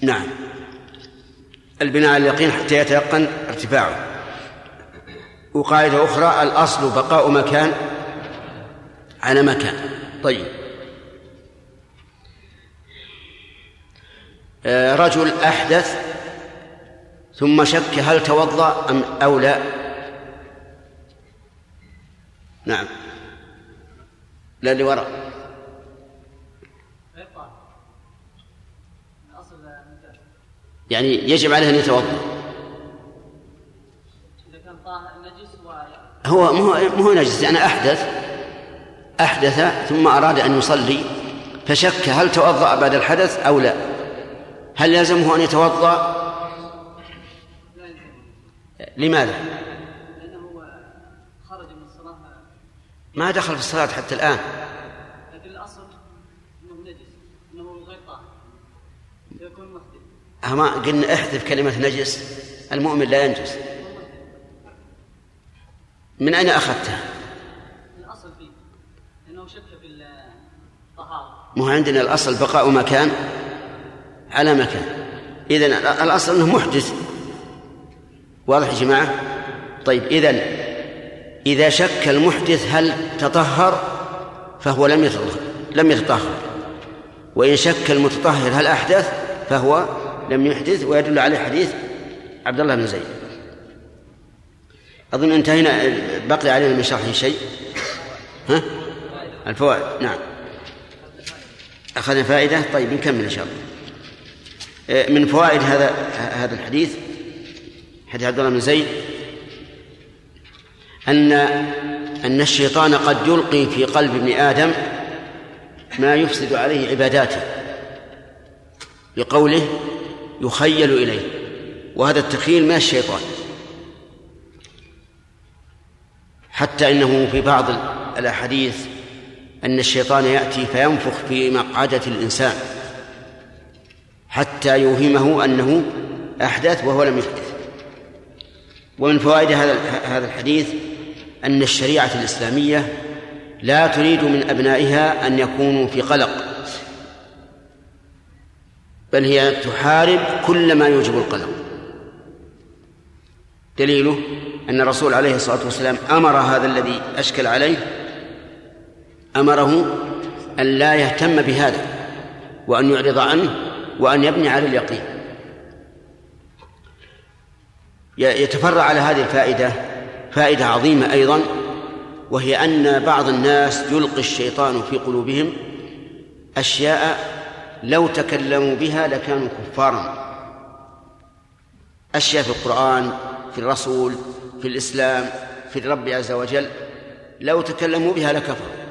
نعم. البناء على اليقين حتى يتيقن ارتفاعه. وقاعدة أخرى الأصل بقاء مكان على مكان. طيب. آه، رجل أحدث ثم شك هل توضأ أم أو لا. نعم. لا اللي وراء. يعني يجب عليه أن يتوضأ اذا كان طاهر نجس و هو مو مو نجس يعني أحدث أحدث ثم أراد أن يصلي فشك هل توضأ بعد الحدث أو لا؟ هل يلزمه أن يتوضأ؟ لماذا؟ لأنه خرج من الصلاة. ما دخل في الصلاة حتى الآن. لكن الأصل أنه نجس أنه غير طاهر يكون محدث أما قلنا احذف كلمة نجس المؤمن لا ينجس. من أين أخذتها؟ الأصل فيه لأنه شك في الطهارة. ما هو عندنا الأصل بقاء مكان على مكان. إذن الأصل أنه محدث. واضح يا جماعة؟ طيب إذن إذا شك المحدث هل تطهر فهو لم يتطهر لم يتطهر. وإن شك المتطهر هل أحدث فهو لم يحدث ويدل عليه حديث عبد الله بن زيد. أظن انتهينا بقي علينا من شرحه شيء. ها؟ الفوائد نعم. أخذنا فائدة؟ طيب نكمل إن شاء الله. آه، من فوائد هذا هذا الحديث حديث عبد الله بن زيد أن أن الشيطان قد يلقي في قلب ابن آدم ما يفسد عليه عباداته بقوله يخيل إليه وهذا التخيل من الشيطان؟ حتى إنه في بعض الأحاديث أن الشيطان يأتي فينفخ في مقعدة الإنسان حتى يوهمه أنه أحدث وهو لم يحدث. ومن فوائد هذا هذا الحديث أن الشريعة الإسلامية لا تريد من أبنائها أن يكونوا في قلق بل هي تحارب كل ما يوجب القلق. دليله أن الرسول عليه الصلاة والسلام أمر هذا الذي أشكل عليه أمره أن لا يهتم بهذا وأن يعرض عنه وأن يبني على اليقين. يتفرع على هذه الفائدة فائدة عظيمة أيضا وهي أن بعض الناس يلقي الشيطان في قلوبهم أشياء لو تكلموا بها لكانوا كفارا. أشياء في القرآن في الرسول في الإسلام في الرب عز وجل لو تكلموا بها لكفروا.